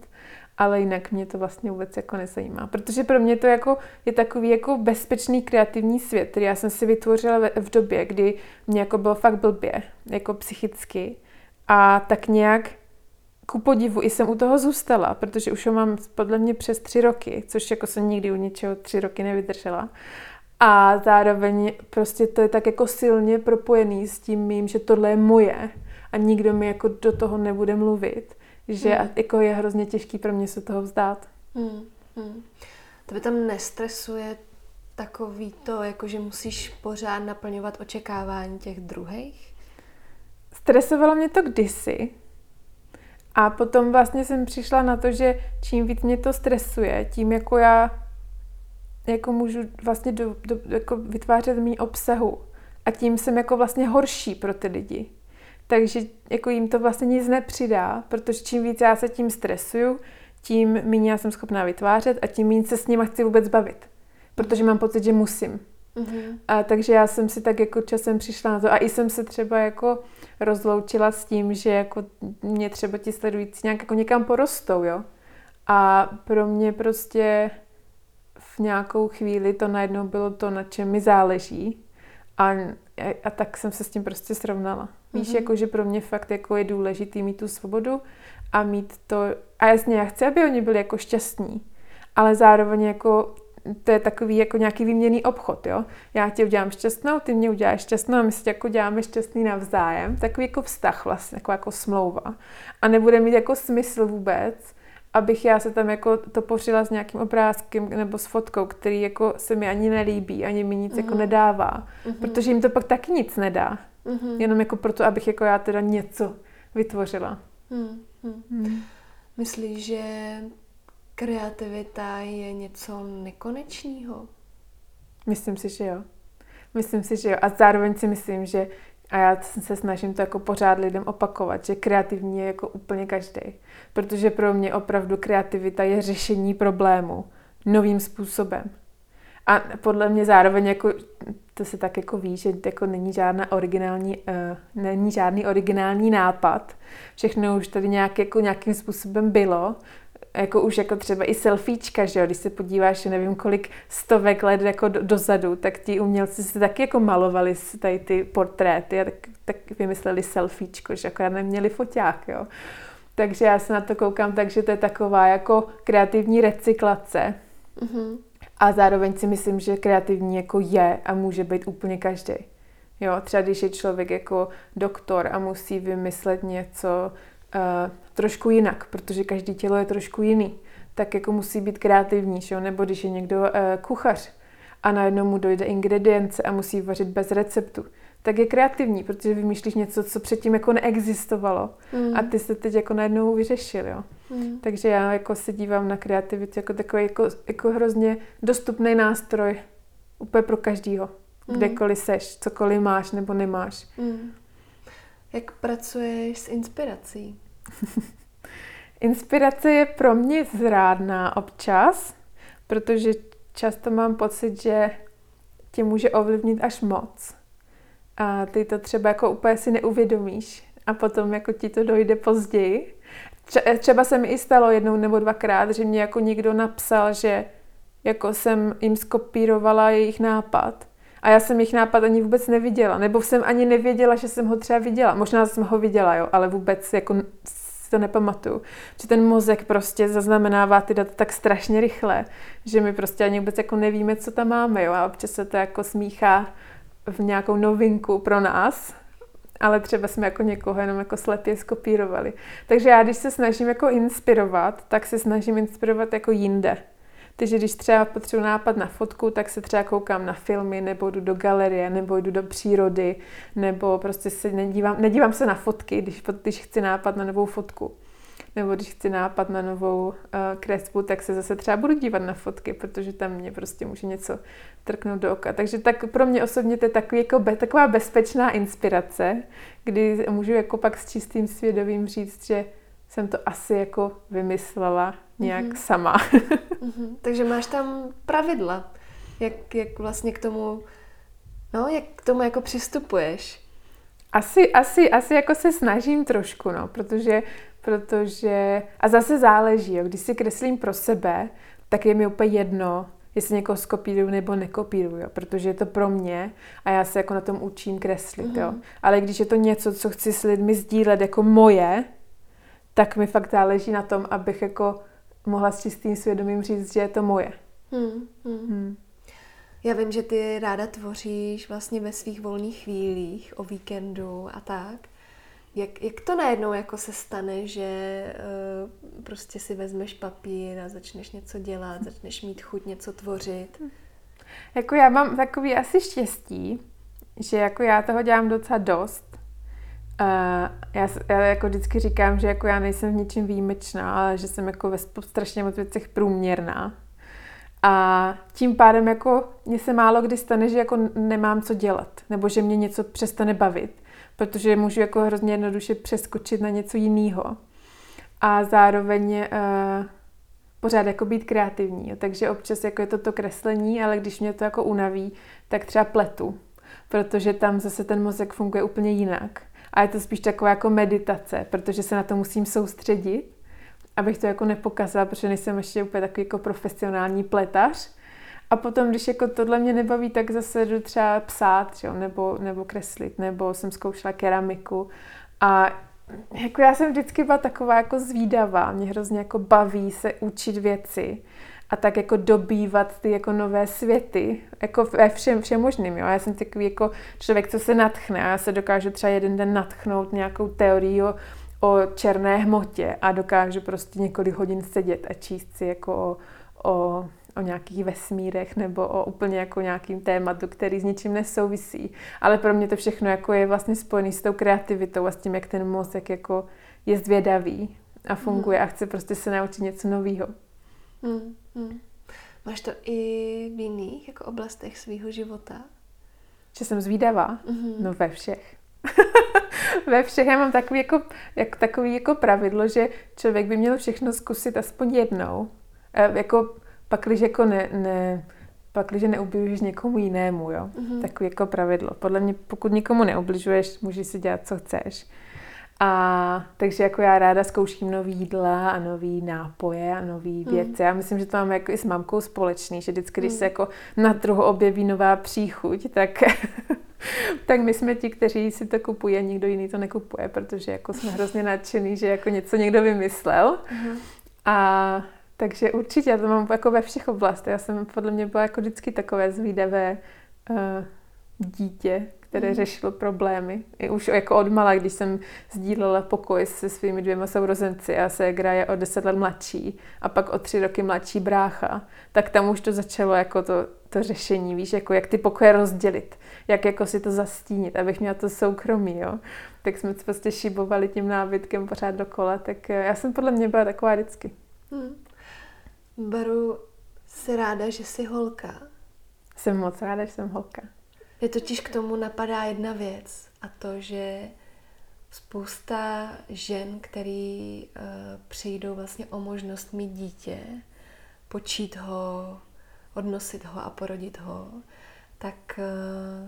Ale jinak mě to vlastně vůbec jako nezajímá. Protože pro mě to jako je takový jako bezpečný kreativní svět, který já jsem si vytvořila v době, kdy mě jako bylo fakt blbě, jako psychicky. A tak nějak ku podivu i jsem u toho zůstala, protože už ho mám podle mě přes tři roky, což jako jsem nikdy u ničeho tři roky nevydržela. A zároveň prostě to je tak jako silně propojený s tím mým, že tohle je moje a nikdo mi jako do toho nebude mluvit, že hmm. jako je hrozně těžký pro mě se toho vzdát. Hmm. Hmm. To by tam nestresuje takový to, jako že musíš pořád naplňovat očekávání těch druhých? Stresovalo mě to kdysi, a potom vlastně jsem přišla na to, že čím víc mě to stresuje, tím jako já jako můžu vlastně do, do, jako vytvářet mý obsahu. A tím jsem jako vlastně horší pro ty lidi. Takže jako jim to vlastně nic nepřidá, protože čím víc já se tím stresuju, tím méně já jsem schopná vytvářet a tím méně se s nimi chci vůbec bavit. Protože mám pocit, že musím. Mm-hmm. A takže já jsem si tak jako časem přišla na to a i jsem se třeba jako rozloučila s tím, že jako mě třeba ti sledující nějak jako někam porostou, jo. A pro mě prostě v nějakou chvíli to najednou bylo to, na čem mi záleží. A, a tak jsem se s tím prostě srovnala. Víš, mm-hmm. jako, že pro mě fakt jako je důležitý mít tu svobodu a mít to... A jasně, já chci, aby oni byli jako šťastní, ale zároveň jako to je takový jako nějaký výměný obchod, jo. Já tě udělám šťastnou, ty mě uděláš šťastnou a my si jako děláme šťastný navzájem. Takový jako vztah vlastně, jako, jako smlouva. A nebude mít jako smysl vůbec, abych já se tam jako to pořila s nějakým obrázkem nebo s fotkou, který jako se mi ani nelíbí, ani mi nic mm-hmm. jako mhm. nedává. Mm-hmm. Protože jim to pak taky nic nedá. Mm-hmm. Jenom jako proto, abych jako já teda něco vytvořila. Mm-hmm. Mm. Myslíš, že kreativita je něco nekonečného? Myslím si, že jo. Myslím si, že jo. A zároveň si myslím, že a já se snažím to jako pořád lidem opakovat, že kreativní je jako úplně každý. Protože pro mě opravdu kreativita je řešení problému novým způsobem. A podle mě zároveň jako, to se tak jako ví, že jako není, žádná originální, uh, není žádný originální nápad. Všechno už tady nějak, jako nějakým způsobem bylo jako už jako třeba i selfiečka, že jo, když se podíváš, nevím kolik stovek let jako do, dozadu, tak ti umělci se taky jako malovali tady ty portréty a tak, tak vymysleli selfiečko, že jako neměli foťák, jo. Takže já se na to koukám, takže to je taková jako kreativní recyklace. Mm-hmm. A zároveň si myslím, že kreativní jako je a může být úplně každý. Jo, třeba když je člověk jako doktor a musí vymyslet něco, uh, trošku jinak, protože každý tělo je trošku jiný, tak jako musí být kreativní, že? nebo když je někdo uh, kuchař a najednou mu dojde ingredience a musí vařit bez receptu, tak je kreativní, protože vymýšlíš něco, co předtím jako neexistovalo mm. a ty se teď jako najednou vyřešil, jo. Mm. Takže já jako se dívám na kreativitu jako takový jako, jako hrozně dostupný nástroj úplně pro každýho. Mm. Kdekoliv seš, cokoliv máš nebo nemáš. Mm. Jak pracuješ s inspirací? Inspirace je pro mě zrádná občas, protože často mám pocit, že tě může ovlivnit až moc. A ty to třeba jako úplně si neuvědomíš a potom jako ti to dojde později. Třeba se mi i stalo jednou nebo dvakrát, že mě jako někdo napsal, že jako jsem jim skopírovala jejich nápad. A já jsem jejich nápad ani vůbec neviděla, nebo jsem ani nevěděla, že jsem ho třeba viděla. Možná jsem ho viděla, jo, ale vůbec jako si to nepamatuju. Že ten mozek prostě zaznamenává ty data tak strašně rychle, že my prostě ani vůbec jako nevíme, co tam máme, jo, a občas se to jako smíchá v nějakou novinku pro nás, ale třeba jsme jako někoho jenom jako slepě skopírovali. Takže já, když se snažím jako inspirovat, tak se snažím inspirovat jako jinde. Takže když třeba potřebuji nápad na fotku, tak se třeba koukám na filmy, nebo jdu do galerie, nebo jdu do přírody, nebo prostě se nedívám, nedívám se na fotky, když, když chci nápad na novou fotku. Nebo když chci nápad na novou uh, kresbu, tak se zase třeba budu dívat na fotky, protože tam mě prostě může něco trknout do oka. Takže tak pro mě osobně to je takový, jako be, taková bezpečná inspirace, kdy můžu jako pak s čistým svědomím říct, že jsem to asi jako vymyslela nějak mm-hmm. sama. mm-hmm. Takže máš tam pravidla, jak, jak vlastně k tomu, no, jak k tomu jako přistupuješ. Asi, asi, asi jako se snažím trošku, no, protože, protože, a zase záleží, jo, když si kreslím pro sebe, tak je mi úplně jedno, jestli někoho skopíruju nebo nekopíruju, protože je to pro mě a já se jako na tom učím kreslit, mm-hmm. jo. Mhm. Ale když je to něco, co chci s lidmi sdílet jako moje, tak mi fakt záleží na tom, abych jako mohla s čistým svědomím říct, že je to moje. Hmm, hmm. Hmm. Já vím, že ty ráda tvoříš vlastně ve svých volných chvílích, o víkendu a tak. Jak, jak to najednou jako se stane, že uh, prostě si vezmeš papír a začneš něco dělat, začneš mít chuť něco tvořit? Jako já mám takový asi štěstí, že jako já toho dělám docela dost Uh, já, já jako vždycky říkám, že jako já nejsem v ničem výjimečná, ale že jsem jako ve strašně moc věcech průměrná. A tím pádem jako mně se málo kdy stane, že jako nemám co dělat, nebo že mě něco přestane bavit, protože můžu jako hrozně jednoduše přeskočit na něco jiného. A zároveň uh, pořád jako být kreativní. Takže občas jako je to to kreslení, ale když mě to jako unaví, tak třeba pletu, protože tam zase ten mozek funguje úplně jinak. A je to spíš taková jako meditace, protože se na to musím soustředit, abych to jako nepokazila, protože nejsem ještě úplně takový jako profesionální pletař. A potom, když jako tohle mě nebaví, tak zase jdu třeba psát, jo, nebo, nebo kreslit, nebo jsem zkoušela keramiku. A jako já jsem vždycky byla taková jako zvídavá, mě hrozně jako baví se učit věci a tak jako dobývat ty jako nové světy, jako ve všem, všem možným, jo. Já jsem takový jako člověk, co se natchne a já se dokážu třeba jeden den natchnout nějakou teorií o, o černé hmotě a dokážu prostě několik hodin sedět a číst si jako o, o, o nějakých vesmírech nebo o úplně jako nějakým tématu, který s ničím nesouvisí. Ale pro mě to všechno jako je vlastně spojený s tou kreativitou a s tím, jak ten mozek jako je zvědavý a funguje mm. a chce prostě se naučit něco nového. Mm, mm. Máš to i v jiných jako oblastech svého života? Že jsem zvídavá? Mm-hmm. No ve všech. ve všech. Já mám takový jako, jak, takový jako pravidlo, že člověk by měl všechno zkusit aspoň jednou. E, jako pak, když jako ne, ne pak, když neubližuješ někomu jinému, jo. Mm-hmm. Takový jako pravidlo. Podle mě, pokud nikomu neubližuješ, můžeš si dělat, co chceš. A takže jako já ráda zkouším nový jídla a nový nápoje a nový mm. věci. Já myslím, že to máme jako i s mamkou společný, že vždycky, když mm. se jako na trhu objeví nová příchuť, tak, tak my jsme ti, kteří si to kupují a nikdo jiný to nekupuje, protože jako jsme hrozně nadšený, že jako něco někdo vymyslel. Mm. A takže určitě já to mám jako ve všech oblastech. Já jsem podle mě byla jako vždycky takové zvídavé uh, dítě, které mm. řešilo problémy. I už jako odmala, když jsem sdílela pokoj se svými dvěma sourozenci a se je o deset let mladší a pak o tři roky mladší brácha, tak tam už to začalo jako to, to řešení, víš, jako jak ty pokoje rozdělit, jak jako si to zastínit, abych měla to soukromí, jo. Tak jsme prostě šibovali tím nábytkem pořád dokola, tak já jsem podle mě byla taková vždycky. Hmm. Baru, jsi ráda, že jsi holka? Jsem moc ráda, že jsem holka. Je totiž k tomu napadá jedna věc a to, že spousta žen, který uh, přijdou vlastně o možnost mít dítě, počít ho, odnosit ho a porodit ho, tak uh,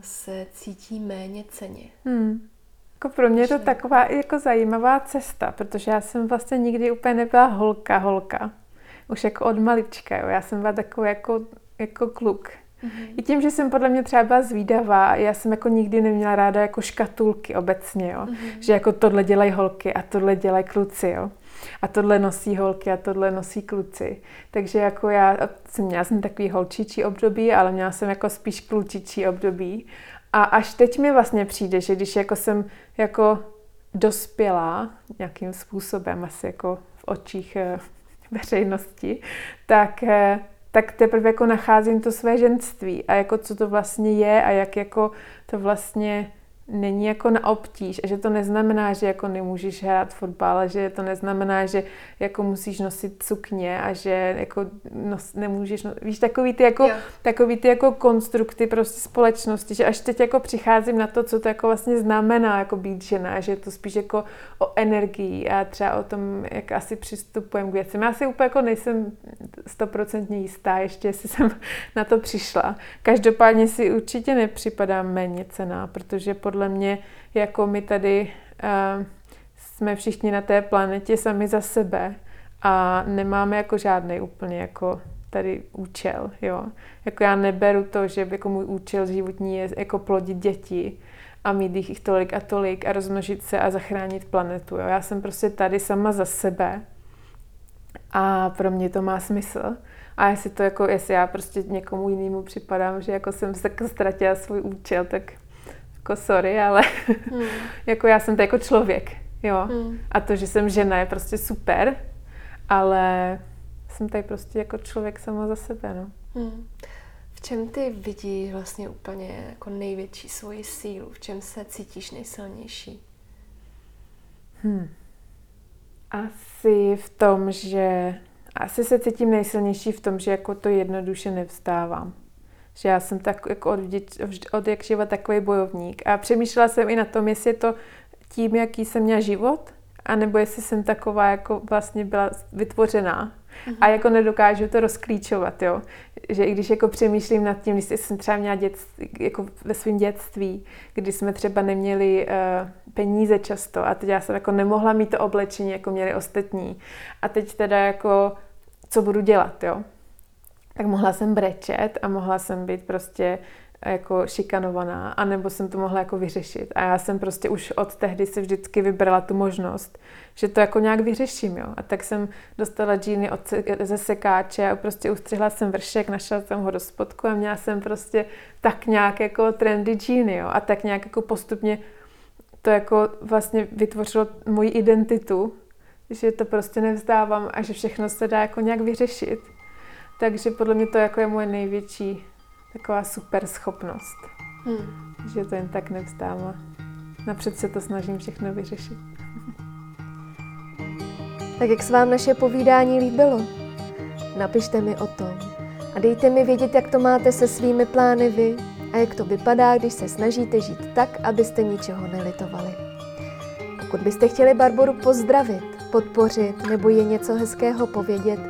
se cítí méně ceně. Hmm. Jako pro mě je to taková jako zajímavá cesta, protože já jsem vlastně nikdy úplně nebyla holka, holka. už jako od malička, jo. Já jsem byla takový jako, jako kluk. Mm-hmm. I tím, že jsem podle mě třeba zvídavá, já jsem jako nikdy neměla ráda jako škatulky obecně, jo. Mm-hmm. Že jako tohle dělají holky a tohle dělají kluci, jo. A tohle nosí holky a tohle nosí kluci. Takže jako já jsem měla jsem takový holčičí období, ale měla jsem jako spíš klučičí období. A až teď mi vlastně přijde, že když jako jsem jako dospělá nějakým způsobem, asi jako v očích eh, veřejnosti, tak, eh, tak teprve jako nacházím to své ženství a jako co to vlastně je a jak jako to vlastně není jako na obtíž a že to neznamená, že jako nemůžeš hrát fotbal a že to neznamená, že jako musíš nosit sukně a že jako nos, nemůžeš, no, víš, takový ty jako, takový ty jako konstrukty prostě společnosti, že až teď jako přicházím na to, co to jako vlastně znamená jako být žena, že je to spíš jako o energii a třeba o tom, jak asi přistupujeme k věcem. Já si úplně jako nejsem stoprocentně jistá ještě, jestli jsem na to přišla. Každopádně si určitě nepřipadám méně cená, protože podle podle mě, jako my tady uh, jsme všichni na té planetě sami za sebe a nemáme jako žádný úplně jako tady účel, jo. Jako já neberu to, že jako můj účel životní je jako plodit děti a mít jich tolik a tolik a rozmnožit se a zachránit planetu, jo. Já jsem prostě tady sama za sebe a pro mě to má smysl. A jestli to jako, jestli já prostě někomu jinému připadám, že jako jsem se ztratila svůj účel, tak jako sorry, ale hmm. jako já jsem to jako člověk, jo. Hmm. A to, že jsem žena, je prostě super, ale jsem tady prostě jako člověk sama za sebe, no. Hmm. V čem ty vidíš vlastně úplně jako největší svoji sílu? V čem se cítíš nejsilnější? Hmm. Asi v tom, že asi se cítím nejsilnější v tom, že jako to jednoduše nevstávám že já jsem tak jako od, od jak živa takový bojovník. A přemýšlela jsem i na tom, jestli je to tím, jaký jsem měla život, anebo jestli jsem taková jako vlastně byla vytvořená. Mm-hmm. A jako nedokážu to rozklíčovat, jo. Že i když jako přemýšlím nad tím, když jsem třeba měla dětství, jako ve svém dětství, kdy jsme třeba neměli uh, peníze často a teď já jsem jako nemohla mít to oblečení, jako měli ostatní. A teď teda jako, co budu dělat, jo tak mohla jsem brečet a mohla jsem být prostě jako šikanovaná, anebo jsem to mohla jako vyřešit. A já jsem prostě už od tehdy si vždycky vybrala tu možnost, že to jako nějak vyřeším, jo. A tak jsem dostala džíny od, ze sekáče a prostě ustřihla jsem vršek, našla jsem ho do spodku a měla jsem prostě tak nějak jako trendy džíny, jo. A tak nějak jako postupně to jako vlastně vytvořilo moji identitu, že to prostě nevzdávám a že všechno se dá jako nějak vyřešit. Takže podle mě to jako je moje největší taková super schopnost. Hmm. Že to jen tak nevzdává. Napřed se to snažím všechno vyřešit. Tak jak se vám naše povídání líbilo? Napište mi o tom a dejte mi vědět, jak to máte se svými plány vy a jak to vypadá, když se snažíte žít tak, abyste ničeho nelitovali. Pokud byste chtěli Barboru pozdravit, podpořit nebo je něco hezkého povědět,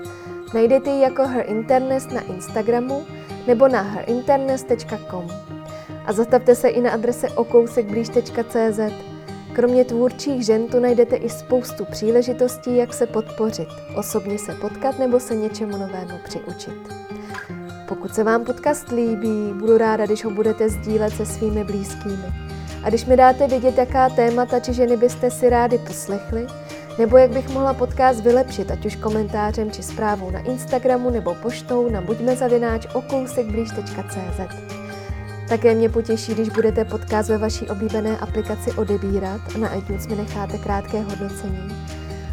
Najdete ji jako Her Internet na Instagramu nebo na herinternet.com. A zastavte se i na adrese okousekblíž.cz. Kromě tvůrčích žen tu najdete i spoustu příležitostí, jak se podpořit, osobně se potkat nebo se něčemu novému přiučit. Pokud se vám podcast líbí, budu ráda, když ho budete sdílet se svými blízkými. A když mi dáte vědět, jaká témata či ženy byste si rádi poslechli, nebo jak bych mohla podcast vylepšit, ať už komentářem či zprávou na Instagramu nebo poštou na buďmezavináč okousekblíž.cz. Také mě potěší, když budete podcast ve vaší oblíbené aplikaci odebírat a na iTunes mi necháte krátké hodnocení.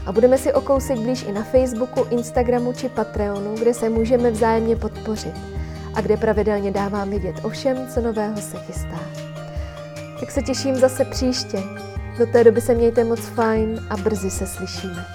A budeme si o kousek blíž i na Facebooku, Instagramu či Patreonu, kde se můžeme vzájemně podpořit a kde pravidelně dávám vidět o všem, co nového se chystá. Tak se těším zase příště. Do té doby se mějte moc fajn a brzy se slyšíme.